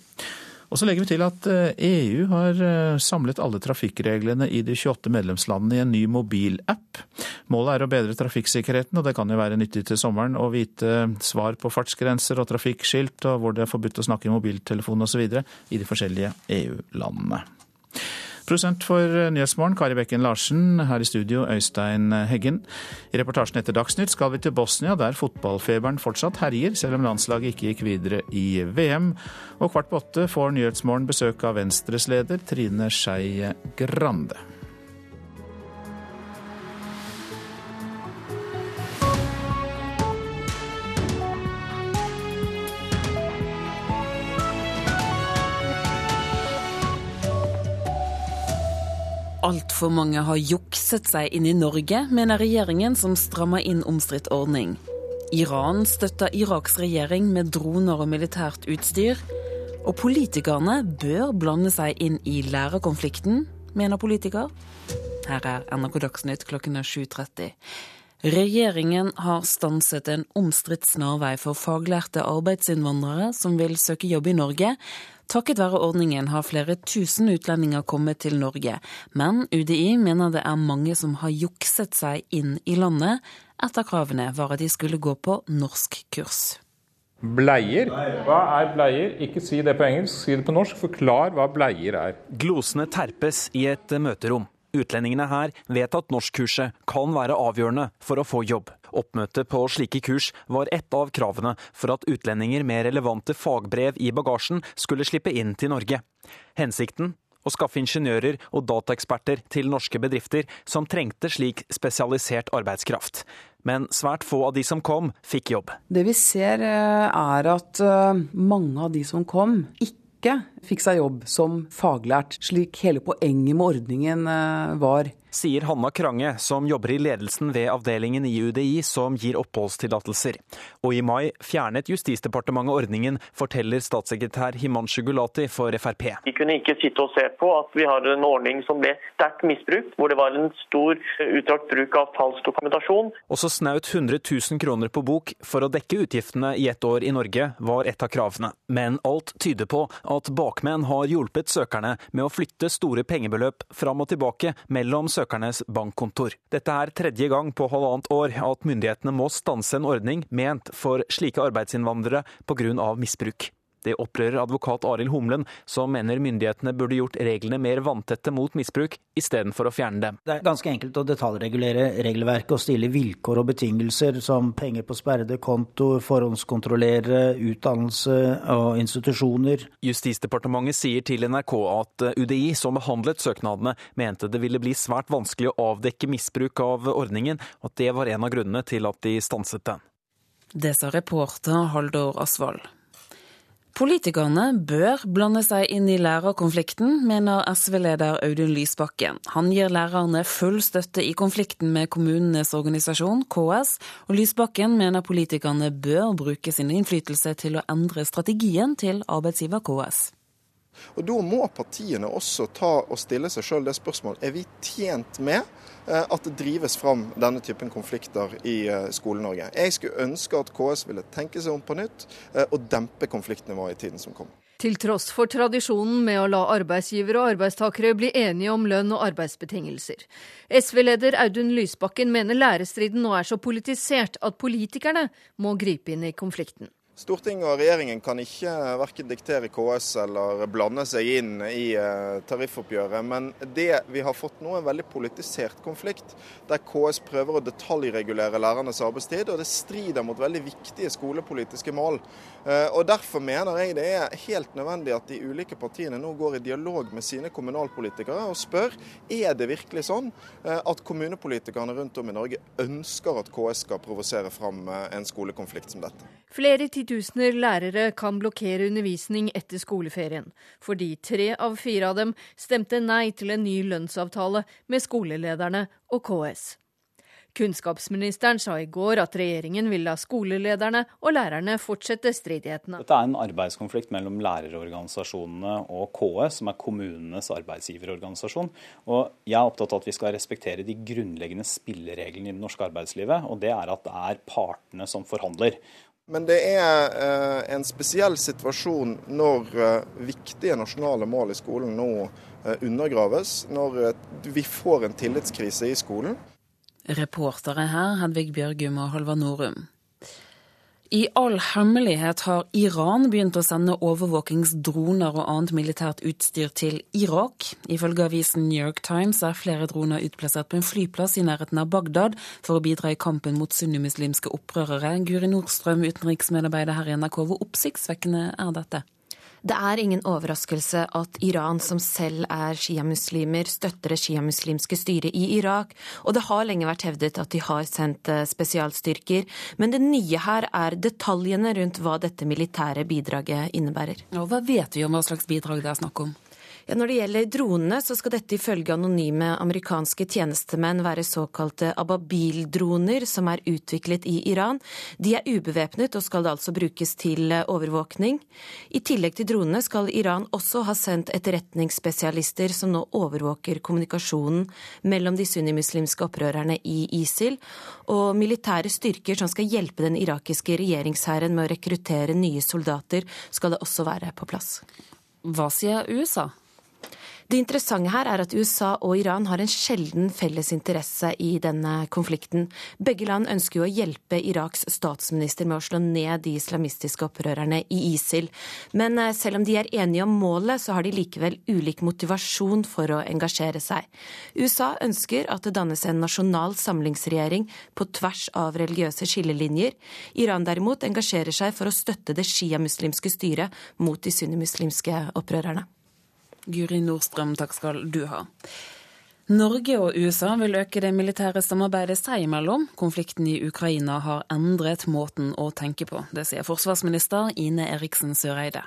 Og så legger vi til at EU eh, e har eh, samlet alle trafikkreglene i de 28 medlemslandene i en ny mobilapp. Målet er å bedre trafikksikkerheten, og det kan jo være nyttig til sommeren å vite svar på fartsgrenser og trafikkskilt, og hvor det er forbudt å snakke i mobiltelefon osv. i de forskjellige EU-landene. Produsent for Nyhetsmorgen, Kari Bekken Larsen. Her i studio, Øystein Heggen. I reportasjen etter Dagsnytt skal vi til Bosnia, der fotballfeberen fortsatt herjer, selv om landslaget ikke gikk videre i VM. Og kvart på åtte får Nyhetsmorgen besøk av Venstres leder, Trine Skei Grande.
Altfor mange har jukset seg inn i Norge, mener regjeringen som strammer inn omstridt ordning. Iran støtter Iraks regjering med droner og militært utstyr. Og politikerne bør blande seg inn i lærerkonflikten, mener politiker. Her er NRK Dagsnytt klokken er 7.30. Regjeringen har stanset en omstridt snarvei for faglærte arbeidsinnvandrere som vil søke jobb i Norge, Takket være ordningen har flere tusen utlendinger kommet til Norge, men UDI mener det er mange som har jukset seg inn i landet. Et av kravene var at de skulle gå på norskkurs.
Bleier? Hva er bleier? Ikke si det på engelsk, si det på norsk. Forklar hva bleier er.
Glosene terpes i et møterom. Utlendingene her vet at norskkurset kan være avgjørende for å få jobb. Oppmøtet på slike kurs var ett av kravene for at utlendinger med relevante fagbrev i bagasjen skulle slippe inn til Norge. Hensikten å skaffe ingeniører og dataeksperter til norske bedrifter som trengte slik spesialisert arbeidskraft. Men svært få av de som kom, fikk jobb.
Det vi ser eh, er at eh, mange av de som kom, ikke ikke fikk seg jobb som faglært, slik hele poenget med ordningen eh, var
sier Hanna Krange, som jobber i ledelsen ved avdelingen i UDI som gir oppholdstillatelser. Og i mai fjernet Justisdepartementet ordningen, forteller statssekretær Himanshu Gulati for Frp.
Vi kunne ikke sitte og se på at vi har en ordning som ble sterkt misbrukt, hvor det var en stor utdrakt bruk av falsk dokumentasjon.
Også snaut 100 000 kroner på bok for å dekke utgiftene i ett år i Norge var et av kravene. Men alt tyder på at bakmenn har hjulpet søkerne med å flytte store pengebeløp fram og tilbake mellom søkerne søkernes bankkontor. Dette er tredje gang på halvannet år at myndighetene må stanse en ordning ment for slike arbeidsinnvandrere pga. misbruk. Det opprører advokat Arild Humlen, som mener myndighetene burde gjort reglene mer vanntette mot misbruk, istedenfor å fjerne dem.
Det er ganske enkelt å detaljregulere regelverket og stille vilkår og betingelser som penger på sperrede konto, forhåndskontrollere utdannelse og institusjoner.
Justisdepartementet sier til NRK at UDI, som behandlet søknadene, mente det ville bli svært vanskelig å avdekke misbruk av ordningen, og at det var en av grunnene til at de stanset den.
Det sa reporter Haldor Asvald. Politikerne bør blande seg inn i lærerkonflikten, mener SV-leder Audun Lysbakken. Han gir lærerne full støtte i konflikten med kommunenes organisasjon, KS, og Lysbakken mener politikerne bør bruke sin innflytelse til å endre strategien til arbeidsgiver KS.
Og Da må partiene også ta og stille seg sjøl det spørsmålet er vi tjent med at det drives fram denne typen konflikter i eh, Skole-Norge. Jeg skulle ønske at KS ville tenke seg om på nytt eh, og dempe konfliktnivået i tiden som kommer.
Til tross for tradisjonen med å la arbeidsgivere og arbeidstakere bli enige om lønn og arbeidsbetingelser. SV-leder Audun Lysbakken mener lærestriden nå er så politisert at politikerne må gripe inn i konflikten.
Stortinget og regjeringen kan ikke verken diktere KS eller blande seg inn i eh, tariffoppgjøret. Men det vi har fått nå, er en veldig politisert konflikt, der KS prøver å detaljregulere lærernes arbeidstid. Og det strider mot veldig viktige skolepolitiske mål. Eh, og Derfor mener jeg det er helt nødvendig at de ulike partiene nå går i dialog med sine kommunalpolitikere og spør er det virkelig sånn eh, at kommunepolitikerne rundt om i Norge ønsker at KS skal provosere fram en skolekonflikt som dette.
Flere titusener lærere kan blokkere undervisning etter skoleferien, fordi tre av fire av dem stemte nei til en ny lønnsavtale med skolelederne og KS. Kunnskapsministeren sa i går at regjeringen vil la skolelederne og lærerne fortsette stridighetene.
Dette er en arbeidskonflikt mellom lærerorganisasjonene og KS, som er kommunenes arbeidsgiverorganisasjon. Og jeg er opptatt av at vi skal respektere de grunnleggende spillereglene i det norske arbeidslivet. Og det er at det er partene som forhandler.
Men det er eh, en spesiell situasjon når eh, viktige nasjonale mål i skolen nå eh, undergraves. Når vi får en tillitskrise i skolen.
Reportere her Hedvig Bjørgum og Halvard Norum. I all hemmelighet har Iran begynt å sende overvåkingsdroner og annet militært utstyr til Irak. Ifølge avisen New York Times er flere droner utplassert på en flyplass i nærheten av Bagdad for å bidra i kampen mot sunnimuslimske opprørere. Guri Nordstrøm, utenriksmedarbeider her i NRK, hvor oppsiktsvekkende er dette?
Det er ingen overraskelse at Iran, som selv er sjiamuslimer, støtter det sjiamuslimske styret i Irak, og det har lenge vært hevdet at de har sendt eh, spesialstyrker. Men det nye her er detaljene rundt hva dette militære bidraget innebærer.
Og hva vet vi om hva slags bidrag det er snakk om?
Ja, når det gjelder dronene, så skal dette ifølge anonyme amerikanske tjenestemenn være såkalte Ababil-droner som er utviklet i Iran. De er ubevæpnet og skal altså brukes til overvåkning. I tillegg til dronene skal Iran også ha sendt etterretningsspesialister som nå overvåker kommunikasjonen mellom de sunnimuslimske opprørerne i ISIL, og militære styrker som skal hjelpe den irakiske regjeringshæren med å rekruttere nye soldater, skal det også være på plass.
Hva sier USA?
Det interessante her er at USA og Iran har en sjelden felles interesse i denne konflikten. Begge land ønsker jo å hjelpe Iraks statsminister med å slå ned de islamistiske opprørerne i ISIL. Men eh, selv om de er enige om målet, så har de likevel ulik motivasjon for å engasjere seg. USA ønsker at det dannes en nasjonal samlingsregjering på tvers av religiøse skillelinjer. Iran derimot engasjerer seg for å støtte det sjiamuslimske styret mot de sunnimuslimske opprørerne.
Guri Nordstrøm, takk skal du ha. Norge og USA vil øke det militære samarbeidet seg imellom. Konflikten i Ukraina har endret måten å tenke på. Det sier forsvarsminister Ine Eriksen Søreide.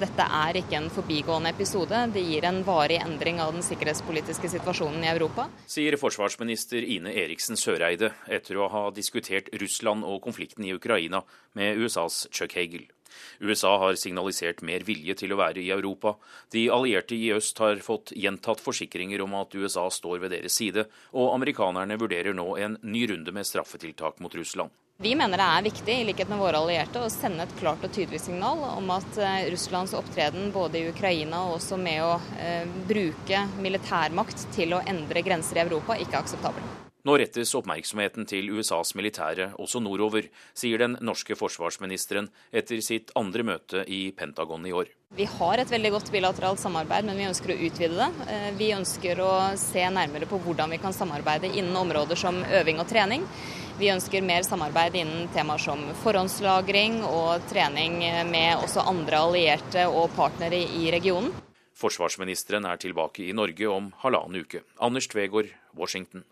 Dette er ikke en forbigående episode. Det gir en varig endring av den sikkerhetspolitiske situasjonen i Europa.
Sier forsvarsminister Ine Eriksen Søreide etter å ha diskutert Russland og konflikten i Ukraina med USAs Chuck Hagel. USA har signalisert mer vilje til å være i Europa. De allierte i øst har fått gjentatt forsikringer om at USA står ved deres side, og amerikanerne vurderer nå en ny runde med straffetiltak mot Russland.
Vi mener det er viktig i likhet med våre allierte, å sende et klart og tydelig signal om at eh, Russlands opptreden både i Ukraina og også med å eh, bruke militærmakt til å endre grenser i Europa, ikke er akseptabel.
Nå rettes oppmerksomheten til USAs militære også nordover, sier den norske forsvarsministeren etter sitt andre møte i Pentagon i år.
Vi har et veldig godt bilateralt samarbeid, men vi ønsker å utvide det. Eh, vi ønsker å se nærmere på hvordan vi kan samarbeide innen områder som øving og trening. Vi ønsker mer samarbeid innen temaer som forhåndslagring og trening med også andre allierte og partnere i regionen.
Forsvarsministeren er tilbake i Norge om halvannen uke. Anders Tvegård, Washington.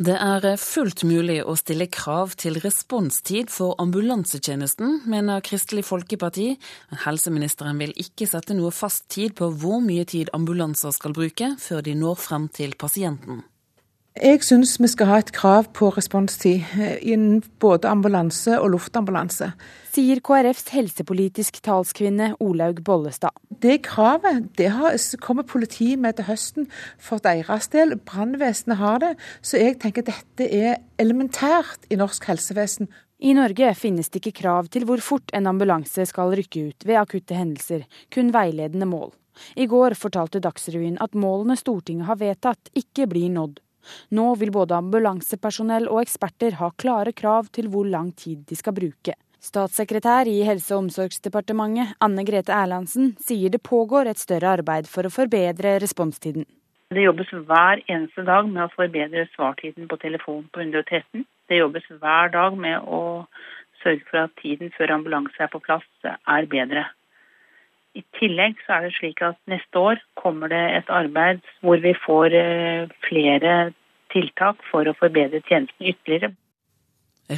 Det er fullt mulig å stille krav til responstid for ambulansetjenesten, mener Kristelig Folkeparti. Helseministeren vil ikke sette noe fast tid på hvor mye tid ambulanser skal bruke før de når frem til pasienten.
Jeg syns vi skal ha et krav på responstid eh, innen både ambulanse og luftambulanse.
Sier KrFs helsepolitisk talskvinne Olaug Bollestad.
Det kravet det har, kommer politiet med til høsten for deres del. Brannvesenet har det. Så jeg tenker dette er elementært i norsk helsevesen.
I Norge finnes det ikke krav til hvor fort en ambulanse skal rykke ut ved akutte hendelser, kun veiledende mål. I går fortalte Dagsrevyen at målene Stortinget har vedtatt, ikke blir nådd. Nå vil både ambulansepersonell og eksperter ha klare krav til hvor lang tid de skal bruke. Statssekretær i Helse- og omsorgsdepartementet Anne Grete Erlandsen sier det pågår et større arbeid for å forbedre responstiden.
Det jobbes hver eneste dag med å forbedre svartiden på telefon på 113. Det jobbes hver dag med å sørge for at tiden før ambulanse er på plass er bedre. I tillegg så er det slik at neste år kommer det et arbeid hvor vi får eh, flere tiltak for å forbedre tjenesten ytterligere.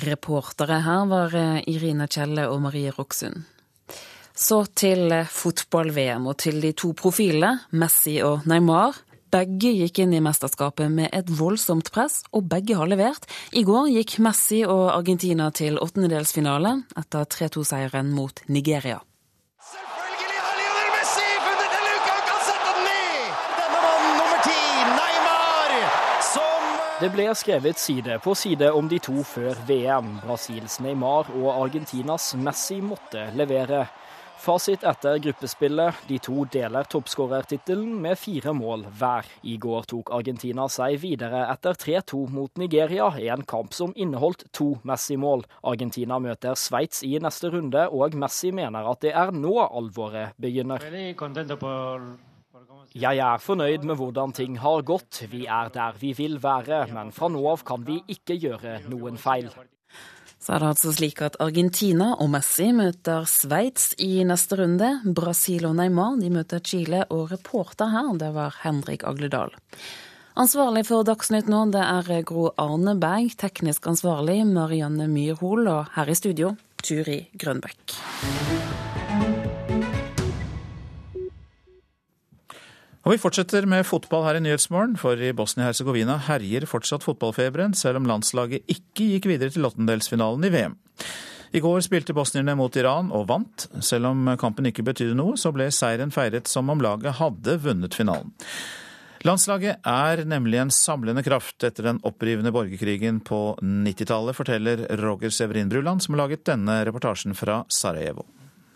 Reportere her var eh, Irina Kjelle og Marie Roksund. Så til eh, fotball-VM og til de to profilene, Messi og Neymar. Begge gikk inn i mesterskapet med et voldsomt press, og begge har levert. I går gikk Messi og Argentina til åttendedelsfinale etter 3-2-seieren mot Nigeria.
Det ble skrevet side på side om de to før VM. Brasils Neymar og Argentinas Messi måtte levere. Fasit etter gruppespillet. De to deler toppskårertittelen med fire mål hver. I går tok Argentina seg videre etter 3-2 mot Nigeria, i en kamp som inneholdt to Messi-mål. Argentina møter Sveits i neste runde, og Messi mener at det er nå alvoret begynner. Jeg er fornøyd med hvordan ting har gått. Vi er der vi vil være, men fra nå av kan vi ikke gjøre noen feil.
Så er det altså slik at Argentina og Messi møter Sveits i neste runde. Brasil og Neymar de møter Chile, og reporter her, det var Henrik Agledal. Ansvarlig for Dagsnytt nå, det er Gro Arneberg. Teknisk ansvarlig Marianne Myrhol, og her i studio Turi Grønbekk.
Og Vi fortsetter med fotball her i Nyhetsmorgen, for i Bosnia-Hercegovina herjer fortsatt fotballfeberen, selv om landslaget ikke gikk videre til åttendelsfinalen i VM. I går spilte bosnierne mot Iran og vant. Selv om kampen ikke betydde noe, så ble seieren feiret som om laget hadde vunnet finalen. Landslaget er nemlig en samlende kraft etter den opprivende borgerkrigen på 90-tallet, forteller Roger Severin Bruland, som har laget denne reportasjen fra Sarajevo.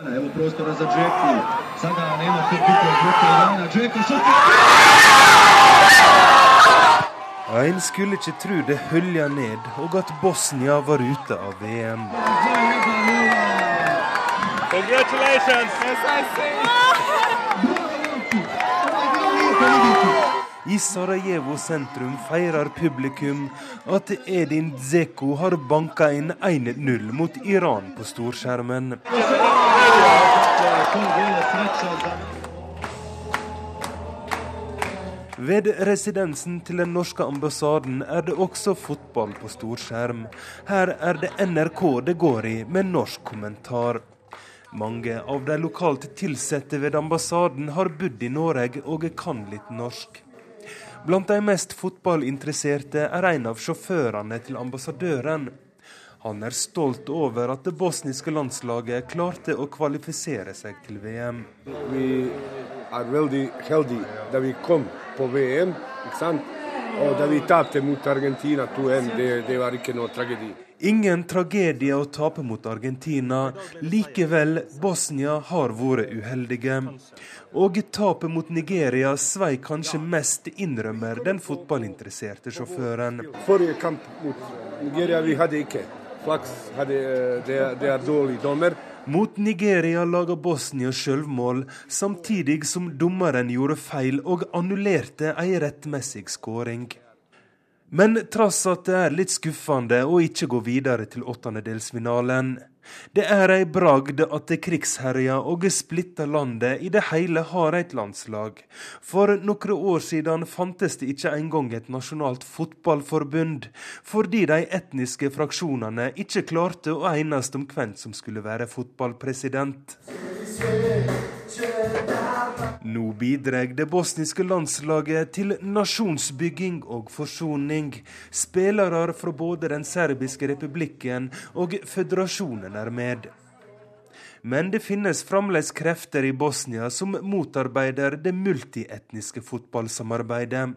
Evo prostora za Džeku. Sada nema tu bitnog bloka Irana. Džeku šuti!
En skulle ikke tro det hølja ned og at Bosnia var ute av VM. Congratulations! Yes, I I Sarajevo sentrum feirer publikum at Edin Dzeko har banka inn 1-0 mot Iran på storskjermen. Ved residensen til den norske ambassaden er det også fotball på storskjerm. Her er det NRK det går i, med norsk kommentar. Mange av de lokalt ansatte ved ambassaden har bodd i Norge og kan litt norsk. Blant de mest fotballinteresserte er en av sjåførene til ambassadøren. Han er stolt over at det bosniske landslaget klarte å kvalifisere seg til VM.
Vi er veldig heldige da vi kom på VM. ikke sant? Og da vi tapte mot Argentina 2-1, det, det var ikke noe tragedi.
Ingen tragedie å tape mot Argentina. Likevel, Bosnia har vært uheldige. Og tapet mot Nigeria svei kanskje mest, innrømmer den fotballinteresserte sjåføren.
Forrige kamp mot Nigeria vi hadde ikke. Flaks hadde, det, det er dårlig dommer.
Mot Nigeria laga Bosnia sjølvmål, samtidig som dommeren gjorde feil og annullerte ei rettmessig skåring. Men trass at det er litt skuffende å ikke gå videre til åttendedelsfinalen. Det er ei bragd at det krigsherja og splitta landet i det hele har et landslag. For noen år siden fantes det ikke engang et nasjonalt fotballforbund, fordi de etniske fraksjonene ikke klarte å enes om hvem som skulle være fotballpresident. Nå bidrar det bosniske landslaget til nasjonsbygging og forsoning. Spillere fra både den serbiske republikken og føderasjonen er med. Men det finnes fremdeles krefter i Bosnia som motarbeider det multietniske fotballsamarbeidet.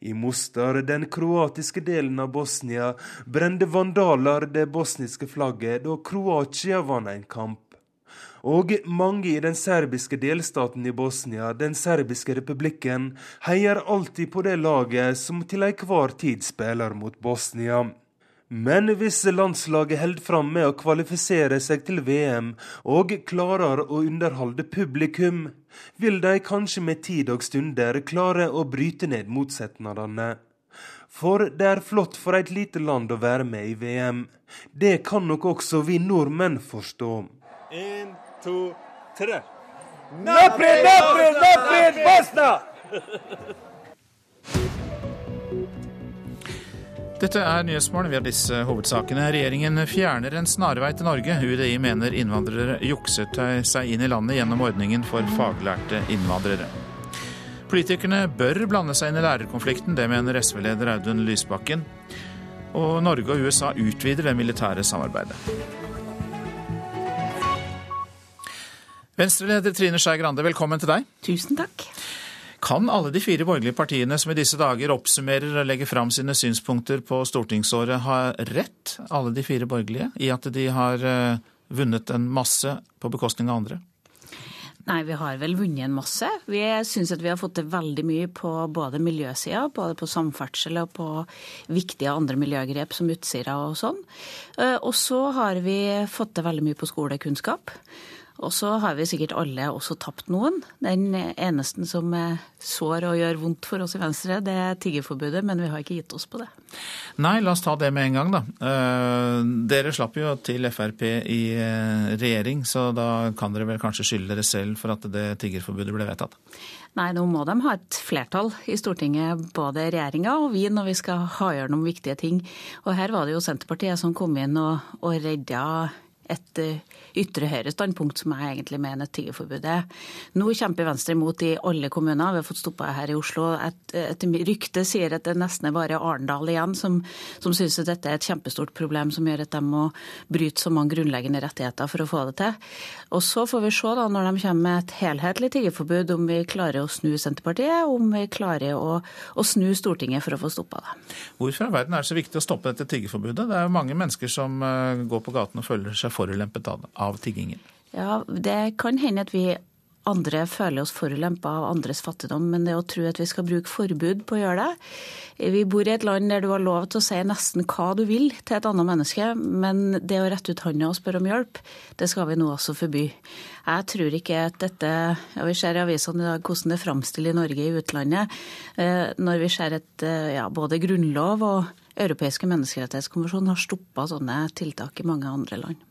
I Mostar, den kroatiske delen av Bosnia, brente vandaler det bosniske flagget da Kroatia vant en kamp. Og mange i den serbiske delstaten i Bosnia, den serbiske republikken, heier alltid på det laget som til enhver tid spiller mot Bosnia. Men hvis landslaget holder fram med å kvalifisere seg til VM og klarer å underholde publikum, vil de kanskje med tid og stunder klare å bryte ned motsetningene. For det er flott for et lite land å være med i VM. Det kan nok også vi nordmenn forstå.
En, to, tre.
Napred, napred, napred, Bosna!
Dette er Nyhetsmorgen. Vi har disse hovedsakene. Regjeringen fjerner en snarvei til Norge. UDI mener innvandrere jukset seg inn i landet gjennom ordningen for faglærte innvandrere. Politikerne bør blande seg inn i lærerkonflikten, det mener SV-leder Audun Lysbakken. Og Norge og USA utvider det militære samarbeidet. Venstre-leder Trine Skei Grande, velkommen til deg.
Tusen takk.
Kan alle de fire borgerlige partiene som i disse dager oppsummerer og legger fram sine synspunkter på stortingsåret, ha rett, alle de fire borgerlige, i at de har eh, vunnet en masse på bekostning av andre?
Nei, vi har vel vunnet en masse. Vi syns at vi har fått til veldig mye på både miljøsida, både på samferdsel og på viktige andre miljøgrep som Utsira og sånn. Eh, og så har vi fått til veldig mye på skolekunnskap. Og så har vi sikkert alle også tapt noen. Den eneste som sår og gjør vondt for oss i Venstre, det er tiggerforbudet, men vi har ikke gitt oss på det.
Nei, la oss ta det med en gang, da. Eh, dere slapp jo til Frp i eh, regjering, så da kan dere vel kanskje skylde dere selv for at det tiggerforbudet ble vedtatt?
Nei, nå må de ha et flertall i Stortinget, både regjeringa og vi, når vi skal ha gjennom viktige ting. Og her var det jo Senterpartiet som kom inn og, og redda et eh, ytre høyre-standpunkt som jeg egentlig mener tiggerforbudet. Nå kjemper Venstre imot i alle kommuner. Vi har fått stoppa her i Oslo. Et, et rykte sier at det nesten er bare Arendal igjen som, som syns at dette er et kjempestort problem som gjør at de må bryte så mange grunnleggende rettigheter for å få det til. Og så får vi se da når de kommer med et helhetlig tiggerforbud, om vi klarer å snu Senterpartiet, om vi klarer å, å snu Stortinget for å få stoppa det.
Hvorfor i verden er det så viktig å stoppe dette tiggerforbudet? Det er jo mange mennesker som eh, går på gaten og føler seg forulempet av tiggingen?
Ja, Det kan hende at vi andre føler oss forulempa av andres fattigdom, men det å tro at vi skal bruke forbud på å gjøre det Vi bor i et land der du har lov til å si nesten hva du vil til et annet menneske, men det å rette ut hånda og spørre om hjelp, det skal vi nå også forby. Jeg tror ikke at dette ja, Vi ser i avisene i dag hvordan det framstiller i Norge i utlandet, eh, når vi ser at eh, ja, både grunnlov og europeiske menneskerettighetskonvensjon har stoppa sånne tiltak i mange andre land.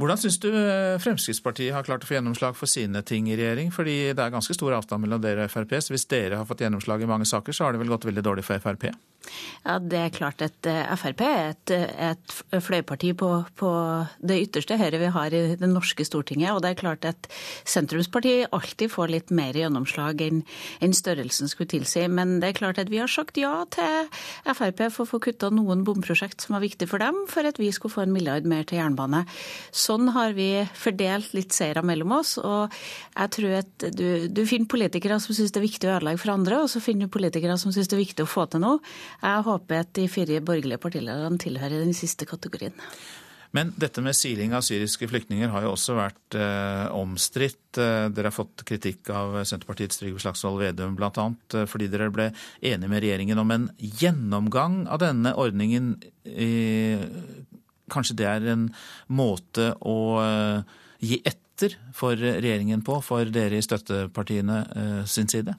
Hvordan syns du eh, Fremskrittspartiet har klart å få gjennomslag for sine ting i regjering? Fordi det er ganske stor avstand mellom dere og Frp. Så hvis dere har fått gjennomslag i mange saker, så har det vel gått veldig dårlig for Frp?
Ja, Det er klart at eh, Frp er et, et fløyparti på, på, det ytterste høyre vi har i det norske Stortinget. Og det er klart at sentrumspartiet alltid får litt mer gjennomslag enn, enn størrelsen skulle tilsi. Men det er klart at vi har sagt ja til Frp for å få kutta noen bomprosjekt som var viktig for dem, for at vi skulle få en milliard mer til jernbane. Sånn har vi fordelt litt seire mellom oss. Og jeg tror at du, du finner politikere som syns det er viktig å ødelegge for andre, og så finner du politikere som syns det er viktig å få til noe. Jeg håper at de fire borgerlige partilederne tilhører den siste kategorien.
Men dette med siling av syriske flyktninger har jo også vært eh, omstridt. Eh, dere har fått kritikk av Senterpartiets Trygve Slagsvold Vedum bl.a. Eh, fordi dere ble enige med regjeringen om en gjennomgang av denne ordningen. Eh, kanskje det er en måte å eh, gi etter for regjeringen på, for dere i støttepartiene eh, sin side?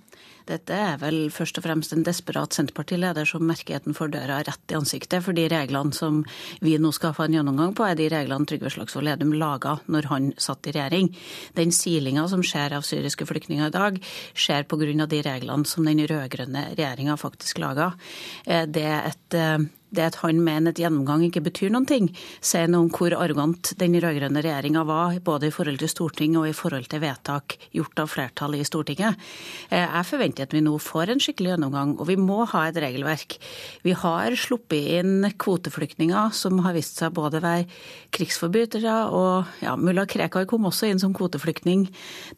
Dette er vel først og fremst en desperat Senterpartileder som merker at han får døra rett i ansiktet, for de reglene som vi nå skal få en gjennomgang på, er de reglene Trygve Slagsvold Vedum laga når han satt i regjering. Den silinga som skjer av syriske flyktninger i dag, skjer pga. de reglene som den rød-grønne regjeringa faktisk laga. Eh, det er et eh, det at han mener at gjennomgang ikke betyr noen ting, sier noe om hvor arrogant den rød-grønne regjeringa var, både i forhold til Stortinget og i forhold til vedtak gjort av flertallet i Stortinget. Eh, jeg forventer at vi nå får en skikkelig gjennomgang, og vi må ha et regelverk. Vi har sluppet inn kvoteflyktninger som har vist seg både være krigsforbrytere, og ja, mulla Krekar kom også inn som kvoteflyktning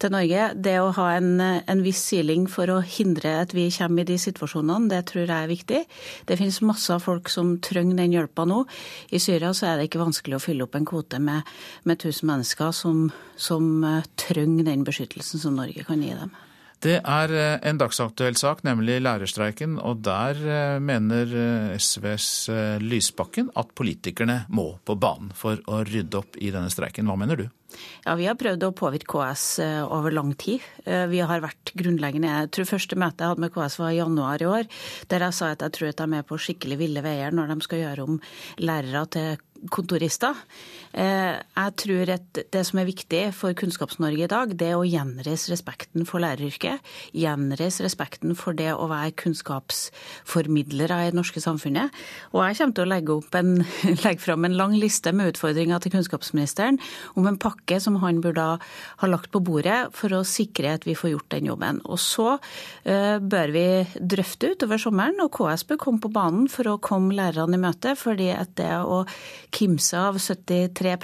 til Norge. Det å ha en, en viss siling for å hindre at vi kommer i de situasjonene, det tror jeg er viktig. Det finnes masse folk som som trenger den hjelpa nå. I Syria så er det ikke vanskelig å fylle opp en kvote med, med 1000 mennesker som, som eh, trenger den beskyttelsen som Norge kan gi dem.
Det er eh, en dagsaktuell sak, nemlig lærerstreiken. Og der eh, mener SVs Lysbakken at politikerne må på banen for å rydde opp i denne streiken. Hva mener du?
Ja, Vi har prøvd å påvirke KS eh, over lang tid. Eh, vi har vært grunnleggende Jeg tror første møte jeg hadde med KS var i januar i år, der jeg sa at jeg tror at de er med på skikkelig ville veier når de skal gjøre om lærere til kontorister. Eh, jeg tror at det som er viktig for Kunnskaps-Norge i dag, det er å gjenreise respekten for læreryrket. Gjenreise respekten for det å være kunnskapsformidlere i det norske samfunnet. Og jeg kommer til å legge, en, legge fram en lang liste med utfordringer til kunnskapsministeren om en pakke som han burde ha lagt på bordet for å sikre at vi får gjort den jobben. Og så uh, bør vi drøfte utover sommeren, og KS bør komme på banen for å komme lærerne i møte. fordi at det å kimse av 73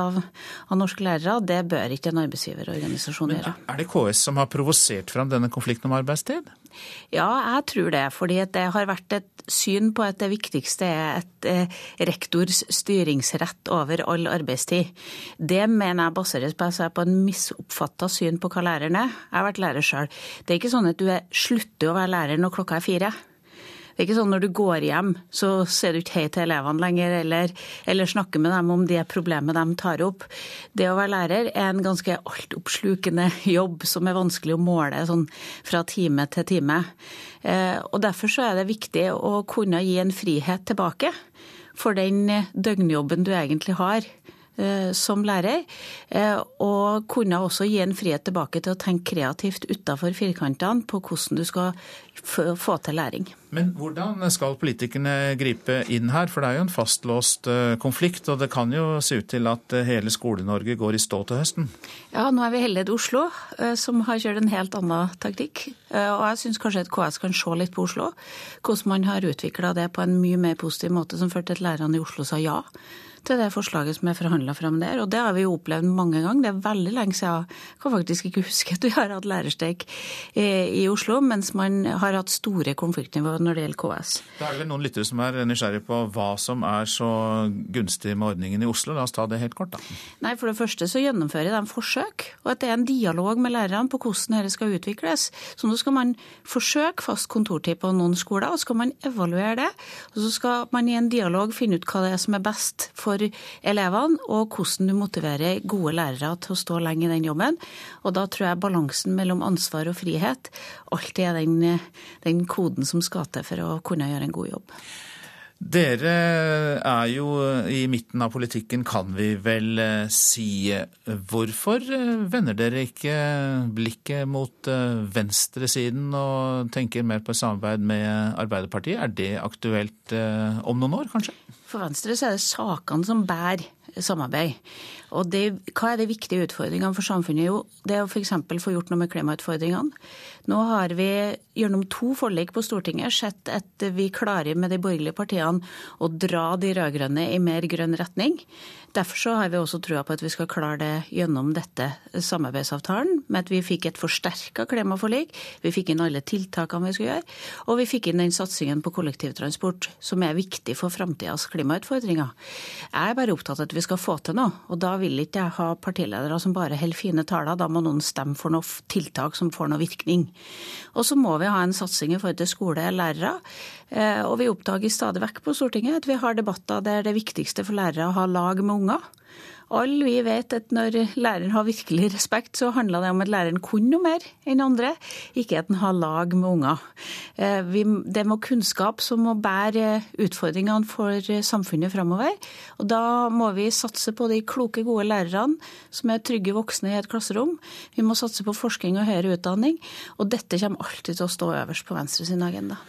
av, av norske lærere, det bør ikke en arbeidsgiverorganisasjon gjøre.
Er det KS som har provosert fram denne konflikten om arbeidstid?
Ja, jeg tror det. fordi det har vært et syn på at det viktigste er et eh, rektors styringsrett over all arbeidstid. Det mener jeg baseres på, på en misoppfatta syn på hva læreren er. Jeg har vært lærer sjøl. Det er ikke sånn at du slutter å være lærer når klokka er fire. Det er ikke sånn når du går hjem, så ser du ikke hei til elevene lenger, eller, eller snakker med dem om det problemet de tar opp. Det å være lærer er en ganske altoppslukende jobb som er vanskelig å måle sånn fra time til time. Eh, og Derfor så er det viktig å kunne gi en frihet tilbake for den døgnjobben du egentlig har som lærer, eh, og kunne også gi en frihet tilbake til å tenke kreativt utafor firkantene på hvordan du skal få til læring.
Men hvordan skal politikerne gripe inn her, for det er jo en fastlåst eh, konflikt, og det kan jo se ut til at eh, hele Skole-Norge går i stå til høsten?
Ja, nå er vi heldige i Oslo, eh, som har kjørt en helt annen taktikk. Og jeg syns kanskje at KS kan se litt på Oslo, hvordan man har utvikla det på en mye mer positiv måte, som førte til at lærerne i Oslo sa ja til det forslaget som er forhandla fram der. Og det har vi jo opplevd mange ganger. Det er veldig lenge siden. Jeg kan faktisk ikke huske at vi har hatt lærerstreik i Oslo, mens man har hatt store konfliktnivåer når det gjelder KS.
Det er vel noen lyttere som er nysgjerrige på hva som er så gunstig med ordningen i Oslo. La oss ta det helt kort, da.
Nei, For det første så gjennomfører de forsøk, og at det er en dialog med lærerne på hvordan dette skal utvikles. Så nå skal man forsøke fast kontortid på noen skoler, og så skal man evaluere det. Og så skal man i en dialog finne ut hva det er som er best for for elevene, og hvordan du motiverer gode lærere til å stå lenge i den jobben. Og da tror jeg balansen mellom ansvar og frihet alltid er den, den koden som skal til for å kunne gjøre en god jobb.
Dere er jo i midten av politikken, kan vi vel eh, si. Hvorfor eh, vender dere ikke blikket mot eh, venstresiden og tenker mer på samarbeid med Arbeiderpartiet? Er det aktuelt om noen år, kanskje?
For Venstre så er det sakene som bærer samarbeid. Og det, hva er de viktige utfordringene for samfunnet? Jo, det er å f.eks. få gjort noe med klimautfordringene. Nå har vi gjennom to forlik på Stortinget sett at vi klarer med de borgerlige partiene å dra de rød-grønne i mer grønn retning. Derfor har vi også trua på at vi skal klare det gjennom dette samarbeidsavtalen, med at vi fikk et forsterka klimaforlik, vi fikk inn alle tiltakene vi skulle gjøre, og vi fikk inn den satsingen på kollektivtransport som er viktig for framtidas klimautfordringer. Jeg er bare opptatt av at vi skal få til noe, og da vil ikke jeg ha partiledere som bare holder fine taler, da må noen stemme for noe tiltak som får noe virkning. Og så må vi ha en satsing i forhold til skole og lærere. Eh, og vi oppdager stadig vekk på Stortinget at vi har debatter der det viktigste for lærere er å ha lag med unger. Alle vi vet at når læreren har virkelig respekt, så handler det om at læreren kunne noe mer enn andre, ikke at han har lag med unger. Eh, det må kunnskap som må bære utfordringene for samfunnet framover. Og da må vi satse på de kloke, gode lærerne som er trygge voksne i et klasserom. Vi må satse på forskning og høyere utdanning. Og dette kommer alltid til å stå øverst på Venstre sin agenda.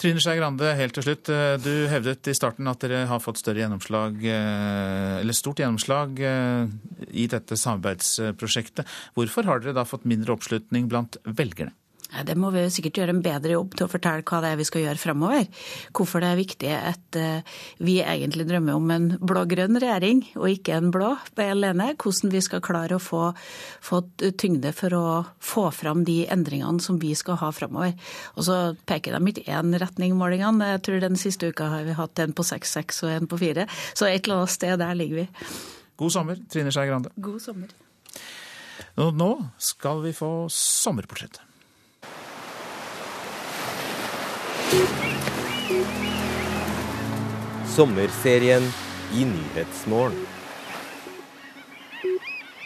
Trine Skei Grande, helt til slutt. Eh, du hevdet i starten at dere har fått større gjennomslag, eh, eller stort gjennomslag eh, i dette samarbeidsprosjektet. Hvorfor har dere da fått mindre oppslutning blant velgerne?
Det må vi sikkert gjøre en bedre jobb til å fortelle hva det er vi skal gjøre fremover. Hvorfor det er viktig at eh, vi egentlig drømmer om en blå-grønn regjering, og ikke en blå alene. Hvordan vi skal klare å få, få, tyngde for å få fram de endringene som vi skal ha fremover. Og så peker de ikke én retning, målingene. Jeg tror den siste uka har vi hatt en på 6-6 og en på 4. Så et eller annet sted der ligger vi.
God sommer, Trine Skei Grande.
God sommer.
Nå skal vi få sommerportrettet.
Sommerserien i Nyhetsmorgen.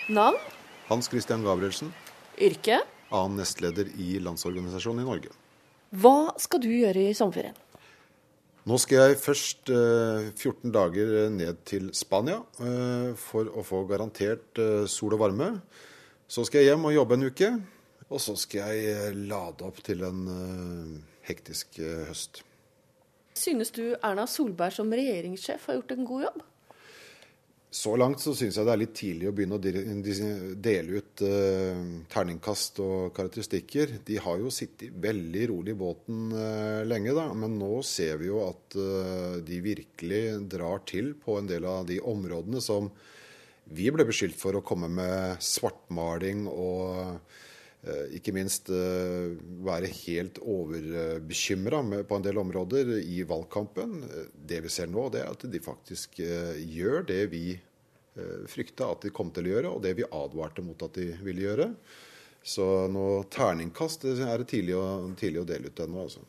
Navn?
Hans Christian Gabrielsen.
Yrke?
Annen nestleder i Landsorganisasjonen i Norge.
Hva skal du gjøre i sommerferien?
Nå skal jeg først eh, 14 dager ned til Spania eh, for å få garantert eh, sol og varme. Så skal jeg hjem og jobbe en uke. Og så skal jeg eh, lade opp til en eh, hektisk eh, høst.
Synes du Erna Solberg som regjeringssjef har gjort en god jobb?
Så langt så syns jeg det er litt tidlig å begynne å dele ut uh, terningkast og karakteristikker. De har jo sittet veldig rolig i båten uh, lenge, da. Men nå ser vi jo at uh, de virkelig drar til på en del av de områdene som vi ble beskyldt for å komme med svartmaling og Eh, ikke minst eh, være helt overbekymra på en del områder i valgkampen. Det vi ser nå, det er at de faktisk eh, gjør det vi frykta at de kom til å gjøre, og det vi advarte mot at de ville gjøre. Så noe terningkast er det tidlig å, tidlig å dele ut ennå. Altså.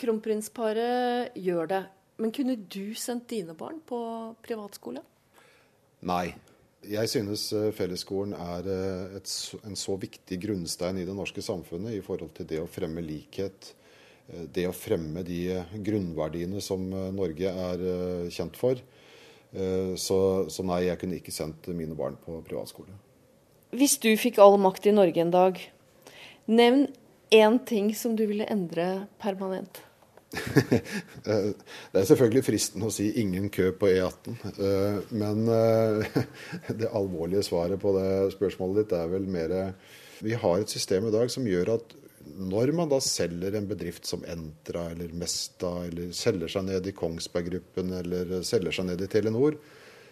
Kronprinsparet gjør det, men kunne du sendt dine barn på privatskole?
Nei. Jeg synes eh, fellesskolen er eh, et, en så viktig grunnstein i det norske samfunnet i forhold til det å fremme likhet. Eh, det å fremme de grunnverdiene som Norge er kjent for. Så, så nei, jeg kunne ikke sendt mine barn på privatskole.
Hvis du fikk all makt i Norge en dag, nevn én ting som du ville endre permanent.
Det er selvfølgelig fristende å si 'ingen kø på E18'. Eh, men eh, det alvorlige svaret på det spørsmålet ditt er vel mer Vi har et system i dag som gjør at når man da selger en bedrift som Entra eller Mesta, eller selger seg ned i Kongsberg Gruppen eller selger seg ned i Telenor,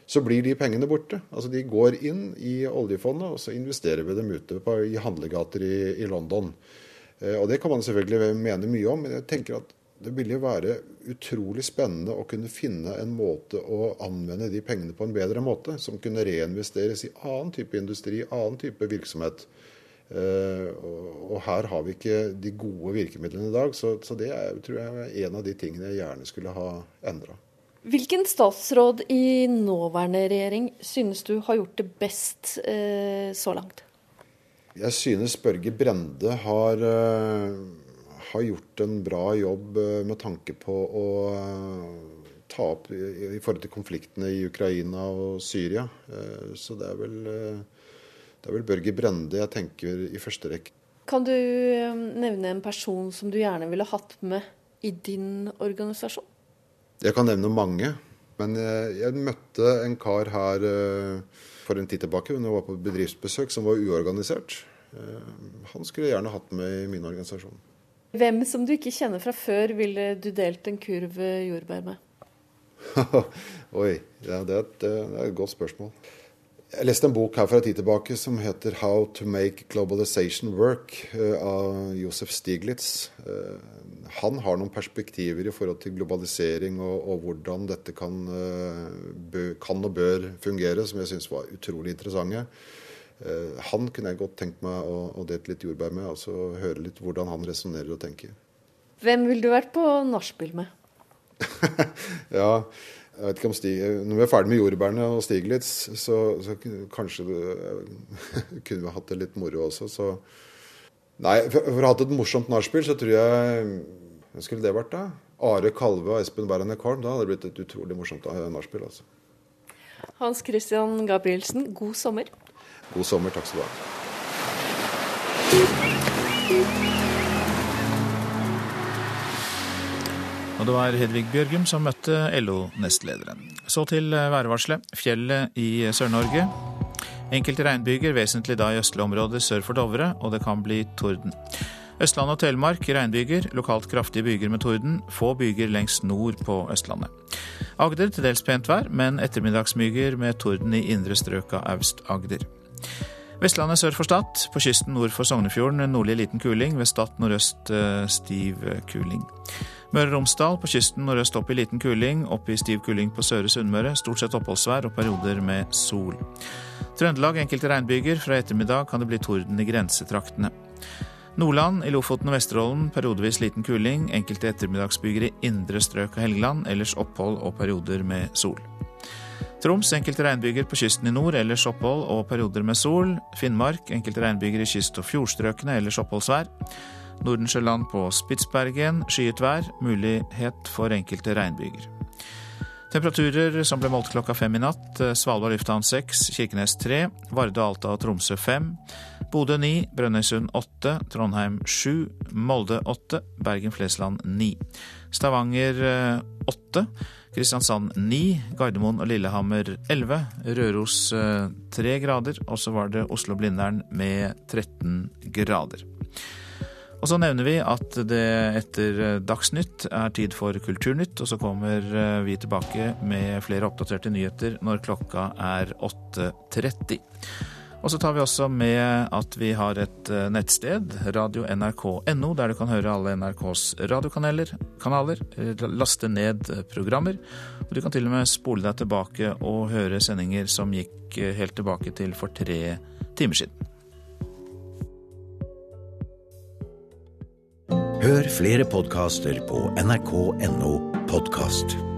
så blir de pengene borte. Altså De går inn i oljefondet, og så investerer vi dem ute på, i handlegater i, i London. Eh, og Det kan man selvfølgelig mene mye om, men jeg tenker at det ville jo være utrolig spennende å kunne finne en måte å anvende de pengene på en bedre måte, som kunne reinvesteres i annen type industri, annen type virksomhet. Uh, og her har vi ikke de gode virkemidlene i dag, så, så det er, tror jeg er en av de tingene jeg gjerne skulle ha endra.
Hvilken statsråd i nåværende regjering synes du har gjort det best uh, så langt?
Jeg synes Børge Brende har uh, har gjort en bra jobb eh, med tanke på å eh, ta opp i, forhold til konfliktene i Ukraina og Syria. Eh, så det er vel, det er vel Børge Brende jeg tenker i første rekke.
Kan du nevne en person som du gjerne ville hatt med i din organisasjon?
Jeg kan nevne mange. Men jeg møtte en kar her for en tid tilbake når jeg var på bedriftsbesøk, som var uorganisert. Han skulle jeg gjerne hatt med i min organisasjon.
Hvem som du ikke kjenner fra før, ville du delt en kurv jordbær med?
Oi, ja, det, er et, det, er et, godt spørsmål. Jeg leste en bok her for en tid tilbake som heter 'How to Make Globalization Work' eh, av Josef Stiglitz. Eh, han har noen perspektiver i forhold til globalisering og, og hvordan dette kan, eh, kan, og bør fungere, som jeg syns var utrolig interessante. Eh, han kunne jeg godt tenkt meg å, å dele litt jordbær med, altså høre litt hvordan han resonnerer og tenker.
Hvem ville du vært på nachspiel med?
ja, Jeg vet ikke om Stig, Når vi er ferdig med jordbærene og Stiglitz, så, så kanskje kunne vi hatt det litt moro også. Så Nei, for, for å ha hatt et morsomt nachspiel, så tror jeg Hvem skulle det vært, da? Are Kalve og Espen Bærane Holm. Da hadde det blitt et utrolig morsomt nachspiel. altså.
Hans Christian Gabrielsen, god sommer.
God sommer. Takk skal du ha.
Og det var Hedvig Bjørgum som møtte LO-nestlederen. Så til værvarselet. Fjellet i Sør-Norge. Enkelte regnbyger, vesentlig da i østlige sør for Dovre, og det kan bli torden. Østland og Telemark regnbyger, lokalt kraftige byger med torden. Få byger lengst nord på Østlandet. Agder til dels pent vær, men ettermiddagsmyger med torden i indre strøk av Aust-Agder. Vestlandet sør for Stad. På kysten nord for Sognefjorden nordlig liten kuling. Ved Stad nordøst stiv kuling. Møre og Romsdal på kysten nordøst opp i liten kuling. Opp i stiv kuling på Søre Sunnmøre. Stort sett oppholdsvær og perioder med sol. Trøndelag enkelte regnbyger. Fra ettermiddag kan det bli torden i grensetraktene. Nordland, i Lofoten og Vesterålen periodevis liten kuling. Enkelte ettermiddagsbyger i indre strøk av Helgeland. Ellers opphold og perioder med sol. Troms enkelte regnbyger på kysten i nord, ellers opphold og perioder med sol. Finnmark enkelte regnbyger i kyst- og fjordstrøkene, ellers oppholdsvær. Nordensjøland på Spitsbergen skyet vær, mulighet for enkelte regnbyger. Temperaturer som ble målt klokka fem i natt. Svalbard lufthavn seks, Kirkenes tre, Vardø, Alta og Tromsø fem. Bodø ni, Brønnøysund åtte, Trondheim sju, Molde åtte, Bergen-Flesland ni. Stavanger åtte, Kristiansand 9, Gardermoen og Lillehammer elleve, Røros 3 grader, og så var det Oslo-Blindern med 13 grader. Og så nevner vi at det etter Dagsnytt er tid for Kulturnytt, og så kommer vi tilbake med flere oppdaterte nyheter når klokka er 8.30. Og så tar vi også med at vi har et nettsted, radio.nrk.no, der du kan høre alle NRKs radiokanaler, kanaler, laste ned programmer. Og du kan til og med spole deg tilbake og høre sendinger som gikk helt tilbake til for tre timer siden.
Hør flere podkaster på nrk.no podkast.